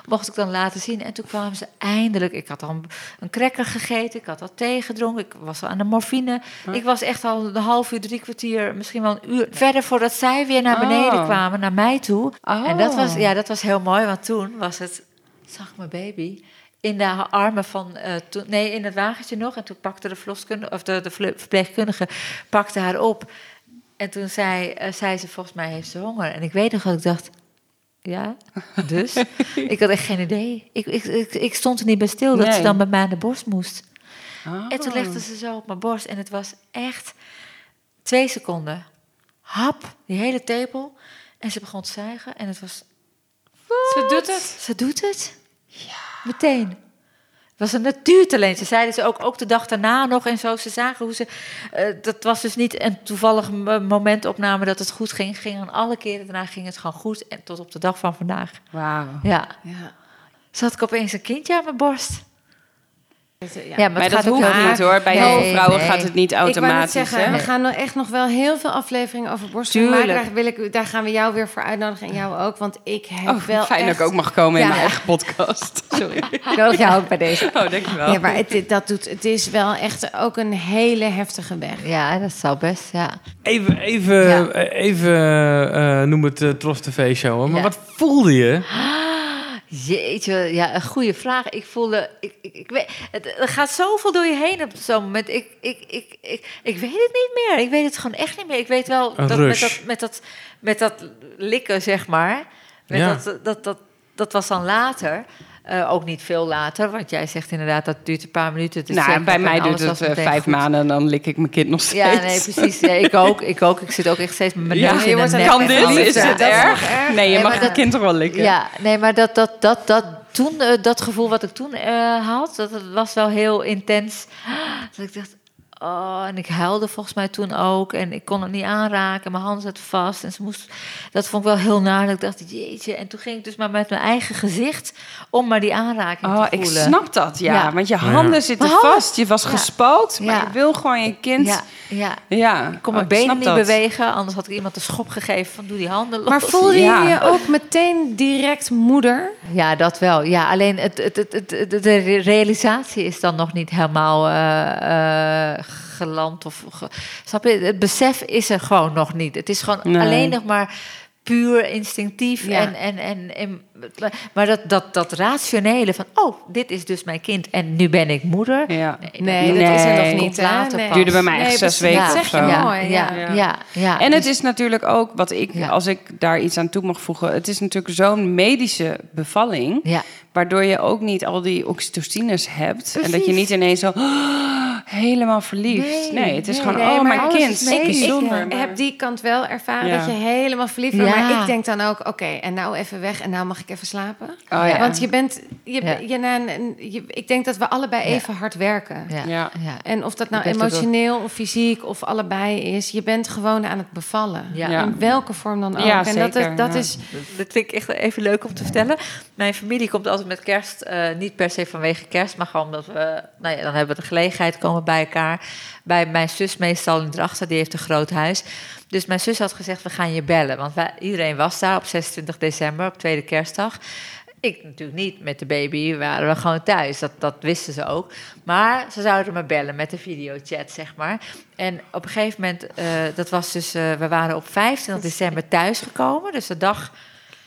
mocht ik dan laten zien. En toen kwamen ze eindelijk. Ik had al een, cracker gegeten, ik had al thee gedronken, ik was al aan de morfine. Ik was echt al een half uur, drie kwartier, misschien wel een uur verder voordat zij weer naar beneden Oh. kwamen, naar mij toe. Oh. En dat was, ja, dat was heel mooi, want toen was het, zag mijn baby in de armen van, eh, nee, in het wagentje nog. En toen pakte de verloskundige, of de, de verpleegkundige, pakte haar op. En toen zei, eh, zei ze, volgens mij heeft ze honger. En ik weet nog dat ik dacht, ja, dus? ik had echt geen idee. Ik, ik, ik, ik stond er niet bij stil dat ze dan bij mij aan de borst moest. Oh. En toen legde ze zo op mijn borst. En het was echt twee seconden. Hap, die hele tepel. En ze begon te zuigen. En het was... Ze doet het. Ze doet het. Ja. Meteen. Het was een natuurtalent. Ze zeiden ze ook, ook de dag daarna nog en zo. Ze zagen hoe ze... eh, dat was dus niet een toevallig momentopname dat het goed ging. ging aan alle keren daarna ging het gewoon goed. En tot op de dag van vandaag. Wauw. Ja. Ja. Zat ik opeens een kindje aan mijn borst. Ja. Ja, Maar het dat hoeft niet hoor. Bij heel veel vrouwen nee. gaat het niet Ik automatisch. zeggen, hè? we gaan nog echt nog wel heel veel afleveringen over borstvoeding Tuurlijk. maken. Daar, wil ik, daar gaan we jou weer voor uitnodigen en jou ook. Want ik heb Oh, wel fijn echt... dat ik ook mag komen in mijn eigen podcast. Sorry. Ik nodig jou ook bij deze. Oh, dankjewel. Ja, maar het, dat doet, het is wel echt ook een hele heftige weg. Ja, dat zou best, ja. Even, even, Ja. eh, even eh, noem het uh, TV-show. hoor. Maar Ja. wat voelde je? Jeetje, ja, een goede vraag. Ik voelde, ik, ik, ik weet, het, er gaat zoveel door je heen op zo'n moment. Ik, ik, ik, ik, ik weet het niet meer. Ik weet het gewoon echt niet meer. Ik weet wel Een dat met, dat met dat met dat likken, zeg maar. Met Ja. dat, dat, dat, dat was dan later. Eh, ook niet veel later, want jij zegt inderdaad dat duurt een paar minuten. te Nou, bij mij duurt het was eh, vijf goed. maanden en dan lik ik mijn kind nog steeds. Ja, nee, precies. Ja, ik ook. Ik ook. Ik zit ook echt steeds met mijn Ja, neus je in de een nek kan en dit? alles. Is Ja, het erg? Nee, je Nee, mag dat- kind toch wel likken? Ja, nee, maar dat, dat, dat, dat toen, eh, dat gevoel wat ik toen eh, had, dat, dat was wel heel intens. Dat ik dacht, oh, en ik huilde volgens mij toen ook. En ik kon het niet aanraken, mijn hand zat vast. En ze moest, dat vond ik wel heel naar. Dat ik dacht, jeetje. En toen ging ik dus maar met mijn eigen gezicht om maar die aanraking Oh, te ik voelen. snap dat, ja. Ja. Want je handen zitten handen- vast. Je was Ja. gespookt, maar Ja. je wil gewoon je kind... Ja, ja. Ja, Ik kon Oh, mijn benen snap niet dat. bewegen, anders had ik iemand een schop gegeven van doe die handen los. Maar voelde Ja. je je ook meteen direct moeder? Ja, dat wel. Ja, alleen het, het, het, het, het- de realisatie is dan nog niet helemaal eh, eh, geland. Of, ge- snap je? Het besef is er gewoon nog niet. Het is gewoon Nee. alleen nog maar puur instinctief. Ja. En, en, en, en, maar dat, dat, dat rationele van, oh, dit is dus mijn kind en nu ben ik moeder. Ja. Nee, Nee. dat is er nog niet. later Nee. Duurde bij mij echt Nee, zes weken Dat of zeg je zo. mooi. Ja, Ja. ja, ja. En het Dus- is natuurlijk ook, wat ik, Ja. als ik daar iets aan toe mag voegen, het is natuurlijk zo'n medische bevalling, Ja, waardoor je ook niet al die oxytocines hebt en dat je niet ineens zo helemaal verliefd. Nee, Nee, het is nee, gewoon, nee, oh mijn kind, Ik, ik heb die kant wel ervaren, Ja. dat je helemaal verliefd wordt. Ja. Maar ik denk dan ook, oké, en nou even weg en nou mag ik even slapen. Oh, ja. Want je bent, je, Ja. je, na een- je- ik denk dat we allebei Ja. even hard werken. ja, Ja. ja. En of dat nou bent emotioneel of fysiek of allebei is, je bent gewoon aan het bevallen. Ja. Ja. In welke vorm dan ook. Ja, en dat, is, zeker, dat ja. is Dat vind ik echt even leuk om te vertellen. Mijn familie komt altijd met kerst, eh, niet per se vanwege kerst, maar gewoon omdat we, nou ja, dan hebben we de gelegenheid, komen bij elkaar. Bij mijn zus meestal in Drachten, die heeft een groot huis. Dus mijn zus had gezegd, we gaan je bellen. Want wij, iedereen was daar op 26 december, op tweede kerstdag. Ik natuurlijk niet, met de baby waren we gewoon thuis. Dat, dat wisten ze ook. Maar ze zouden me bellen met de videochat, zeg maar. En op een gegeven moment, eh, dat was dus, eh, we waren op 25 december thuisgekomen. Dus de dag,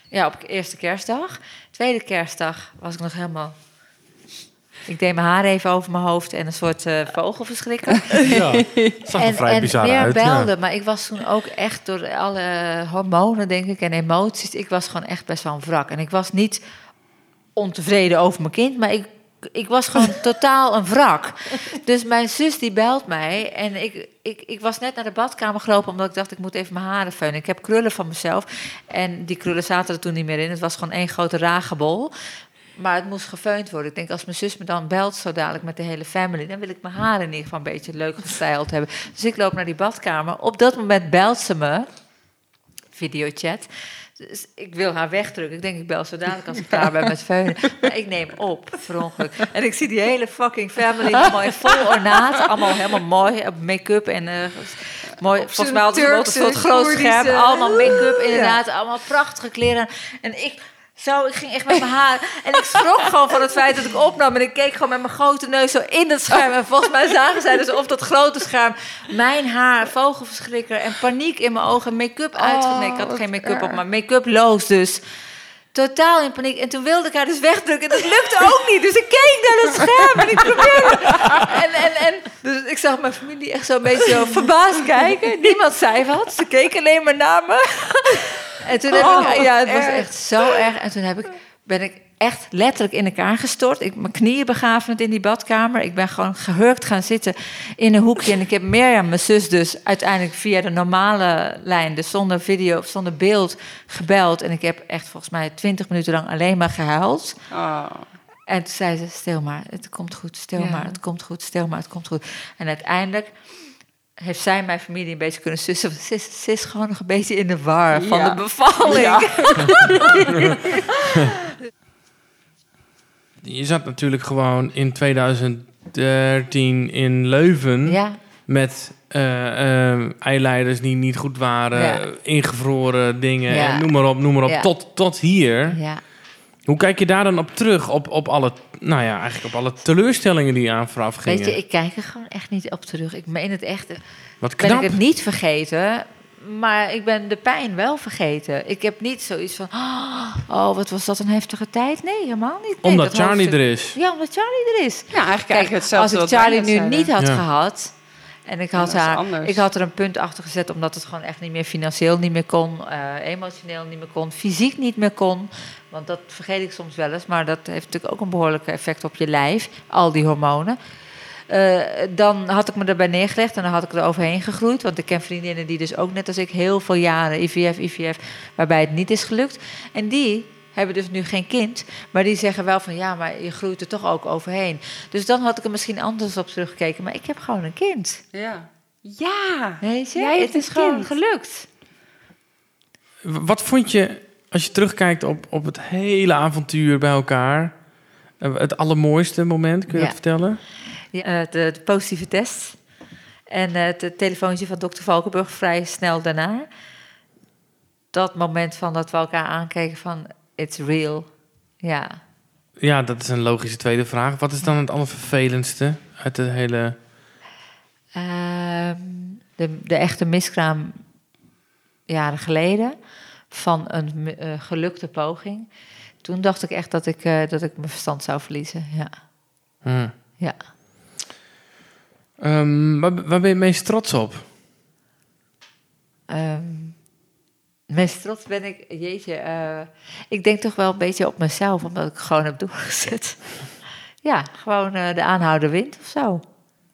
ja, op eerste kerstdag. Tweede kerstdag was ik nog helemaal... Ik deed mijn haar even over mijn hoofd en een soort eh, vogelverschrikker. Ja, het zag er En, vrij en bizar meer uit. ja. belde, maar ik was toen ook echt door alle hormonen, denk ik, en emoties. Ik was gewoon echt best wel een wrak. En ik was niet ontevreden over mijn kind, maar ik, ik was gewoon totaal een wrak. Dus mijn zus die belt mij en ik, ik, ik was net naar de badkamer gelopen omdat ik dacht ik moet even mijn haren feunen. Ik heb krullen van mezelf en die krullen zaten er toen niet meer in. Het was gewoon één grote ragebol. Maar het moest gefeund worden. Ik denk, als mijn zus me dan belt zo dadelijk met de hele family... dan wil ik mijn haar in ieder geval een beetje leuk gestyled hebben. Dus ik loop naar die badkamer. Op dat moment belt ze me, videochat... Dus ik wil haar wegdrukken. Ik denk, ik bel zo dadelijk als ik klaar ben met veunen. Maar ik neem op, ongeluk. En ik zie die hele fucking family allemaal in vol ornaat. Allemaal helemaal mooi, op make-up en... eh, mooi, volgens mij hadden ze een soort groot scherm. Koerdische- Allemaal make-up inderdaad. Allemaal prachtige kleren. En ik... Zo, ik ging echt met mijn haar. En ik schrok gewoon van het feit dat ik opnam. En ik keek gewoon met mijn grote neus zo in het scherm. En volgens mij zagen zij dus op dat grote scherm mijn haar, vogelverschrikker en paniek in mijn ogen. Make-up uit. Oh, nee, ik had geen make-up op, maar make-up loos dus. Totaal in paniek. En toen wilde ik haar dus wegdrukken. En dat lukte ook niet. Dus ik keek naar het scherm en ik probeerde. En, en, en dus ik zag mijn familie echt zo een beetje zo verbaasd kijken. Niemand zei wat. Ze keken alleen maar naar me. En toen heb Oh, ik... Ja, het was erg. echt zo erg. En toen heb ik, ben ik echt letterlijk in elkaar gestort. Ik mijn knieën begaven in die badkamer. Ik ben gewoon gehurkt gaan zitten in een hoekje. En ik heb Mirjam, mijn zus, dus uiteindelijk via de normale lijn, dus zonder video of zonder beeld, gebeld. En ik heb echt volgens mij twintig minuten lang alleen maar gehuild. Oh. En toen zei ze, stil maar, het komt goed, stil Ja. maar, het komt goed, stil maar, het komt goed. En uiteindelijk heeft zij en mijn familie een beetje kunnen sussen. Ze is, ze is gewoon nog een beetje in de war van Ja. de bevalling. Je zat natuurlijk gewoon in 2013 in Leuven Ja, met eh, eh, eileiders die niet goed waren, Ja. ingevroren dingen, en noem maar op, noem maar op, Ja. tot, tot hier. ja. Hoe kijk je daar dan op terug, op, op alle, nou ja, eigenlijk op alle teleurstellingen die aan vooraf gingen? Weet je, ik kijk er gewoon echt niet op terug. Ik meen het echt. Wat Ben knap. ik het niet vergeten, maar ik ben de pijn wel vergeten. Ik heb niet zoiets van, oh, wat was dat een heftige tijd? Nee, helemaal niet. Nee, Omdat dat Charlie hoofdstuk- er is. Ja, omdat Charlie er is. Ja, eigenlijk, Kijk, eigenlijk hetzelfde als ik Charlie nu niet had Ja. gehad en ik had haar, ik had er een punt achter gezet omdat het gewoon echt niet meer financieel niet meer kon, eh, emotioneel niet meer kon, fysiek niet meer kon. Want dat vergeet ik soms wel eens, maar dat heeft natuurlijk ook een behoorlijk effect op je lijf, al die hormonen. Eh, dan had ik me erbij neergelegd en dan had ik er overheen gegroeid. Want ik ken vriendinnen die dus ook net als ik heel veel jaren IVF, IVF, waarbij het niet is gelukt. En die hebben dus nu geen kind, maar die zeggen wel van ja, maar je groeit er toch ook overheen. Dus dan had ik er misschien anders op teruggekeken, maar ik heb gewoon een kind. Ja. Ja. Weet je? Jij het is gewoon kind. gelukt. Wat vond je, als je terugkijkt op, op het hele avontuur bij elkaar, eh, het allermooiste moment, kun je Ja. dat vertellen? Ja, eh, de, de positieve test. En eh, het telefoontje van dokter Valkenburg vrij snel daarna. Dat moment van dat we elkaar aankeken van it's real. Ja, Ja, dat is een logische tweede vraag. Wat is dan het allervervelendste uit de hele... Ehm, de, de echte miskraam jaren geleden. van een eh, gelukte poging. Toen dacht ik echt dat ik, eh, dat ik mijn verstand zou verliezen. Ja. Hm. Ja. Ehm, waar, waar ben je het meest trots op? Ehm, meest trots ben ik, jeetje, eh, ik denk toch wel een beetje op mezelf, omdat ik gewoon heb doorgezet. ja, gewoon eh, de aanhouden wint of zo.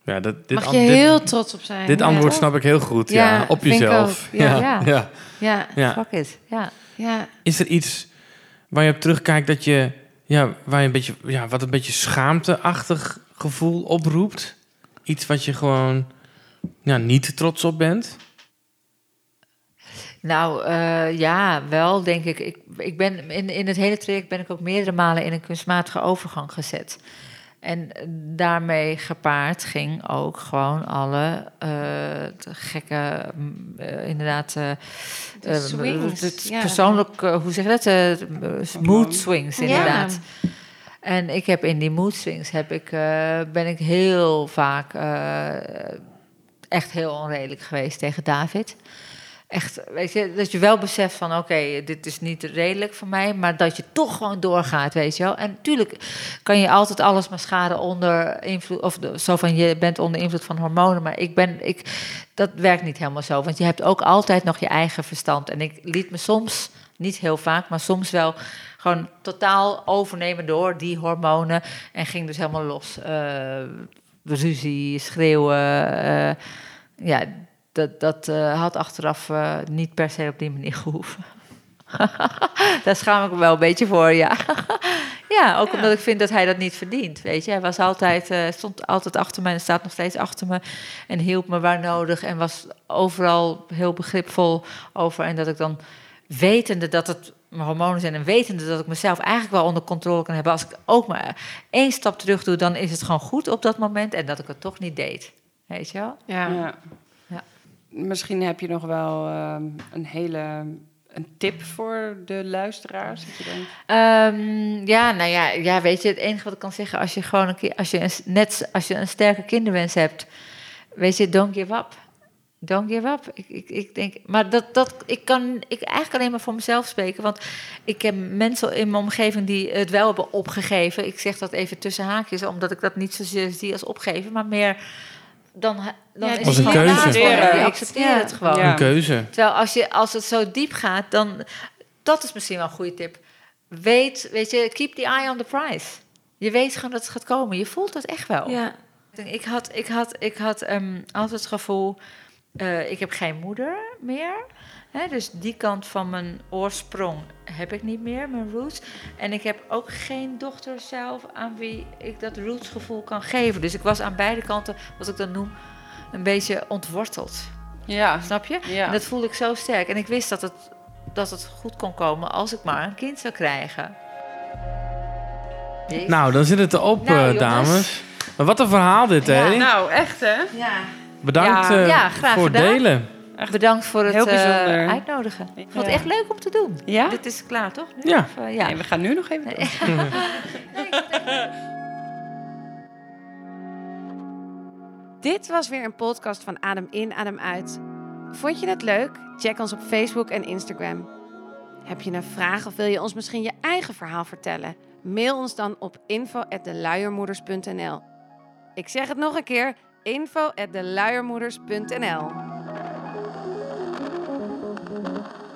Ja, dat, dit, Mag je dit, heel trots op zijn. dit Ja. antwoord snap ik heel goed. Ja, Ja, op jezelf. ja. Ja. ja. Ja, Ja. Fuck it, ja. ja. Is er iets waar je op terugkijkt dat je, ja, waar je een beetje, ja, wat een beetje schaamteachtig gevoel oproept? Iets wat je gewoon ja, niet trots op bent? Nou, eh, ja, wel denk ik. Ik, ik ben in, in het hele traject ben ik ook meerdere malen in een kunstmatige overgang gezet. En daarmee gepaard ging ook gewoon alle eh, gekke, mm, eh, inderdaad, De swings, het ja. persoonlijk, hoe zeg je dat? Eh, mood swings, Ja. inderdaad. En ik heb in die mood swings heb ik, ben ik heel vaak echt heel onredelijk geweest tegen David. Echt, weet je, dat je wel beseft van oké, dit is niet redelijk voor mij, maar dat je toch gewoon doorgaat, weet je wel. En natuurlijk kan je altijd alles maar schaden onder invloed, of zo van je bent onder invloed van hormonen, maar ik ben, ik, dat werkt niet helemaal zo, want je hebt ook altijd nog je eigen verstand. En ik liet me soms, niet heel vaak, maar soms wel gewoon totaal overnemen door die hormonen en ging dus helemaal los. Eh, ruzie, schreeuwen, eh, ja, dat, dat eh, had achteraf eh, niet per se op die manier gehoeven. Daar schaam ik me wel een beetje voor, ja. ja, ook Ja. omdat ik vind dat hij dat niet verdient, weet je. Hij was altijd, eh, stond altijd achter me en staat nog steeds achter me. En hielp me waar nodig en was overal heel begripvol over. En dat ik dan, wetende dat het mijn hormonen zijn... en wetende dat ik mezelf eigenlijk wel onder controle kan hebben... als ik ook maar één stap terug doe, dan is het gewoon goed op dat moment. En dat ik het toch niet deed, weet je wel. Ja. Ja. Misschien heb je nog wel ehm, een hele een tip voor de luisteraars. Je denkt, Ehm, ja, nou ja, ja, weet je, het enige wat ik kan zeggen, als je gewoon een als je een, net als je een sterke kinderwens hebt, weet je, don't give up. Don't give up. Ik, ik, ik denk, maar dat, dat, ik kan ik eigenlijk alleen maar voor mezelf spreken, want ik heb mensen in mijn omgeving die het wel hebben opgegeven. Ik zeg dat even tussen haakjes, omdat ik dat niet zozeer zie als opgeven, maar meer dan, dan Ja, is het een gewoon keuze. accepteren. Ja. Je accepteert Ja. het gewoon. Ja. Een keuze. Terwijl als, je, als het zo diep gaat, dan... Dat is misschien wel een goede tip. Weet, weet je, keep the eye on the prize. Je weet gewoon dat het gaat komen. Je voelt dat echt wel. Ja. Ik had, ik had, ik had ehm, altijd het gevoel... eh, ik heb geen moeder meer. Hè, dus die kant van mijn oorsprong heb ik niet meer, mijn roots. En ik heb ook geen dochter zelf aan wie ik dat rootsgevoel kan geven. Dus ik was aan beide kanten, wat ik dan noem, een beetje ontworteld. ja, Snap je? ja. En dat voelde ik zo sterk. En ik wist dat het, dat het goed kon komen als ik maar een kind zou krijgen. Jezus. Nou, dan zit het erop, Nou, eh, dames. Maar wat een verhaal dit, hè? Ja. Nou, echt hè? ja. Bedankt Ja, eh, ja, graag voor het gedaan. Delen. Bedankt voor het Heel eh, bijzonder. uitnodigen. Ik vond het Ja. echt leuk om te doen. Ja? Dit is klaar, toch? Nu? Ja. Of, eh, ja. Nee, we gaan nu nog even door. Dit was weer een podcast van Adem in, Adem uit. Vond je het leuk? Check ons op Facebook en Instagram. Heb je een vraag of wil je ons misschien je eigen verhaal vertellen? Mail ons dan op info@deluiermoeders.nl. Ik zeg het nog een keer: info@deluiermoeders.nl. Mm-hmm.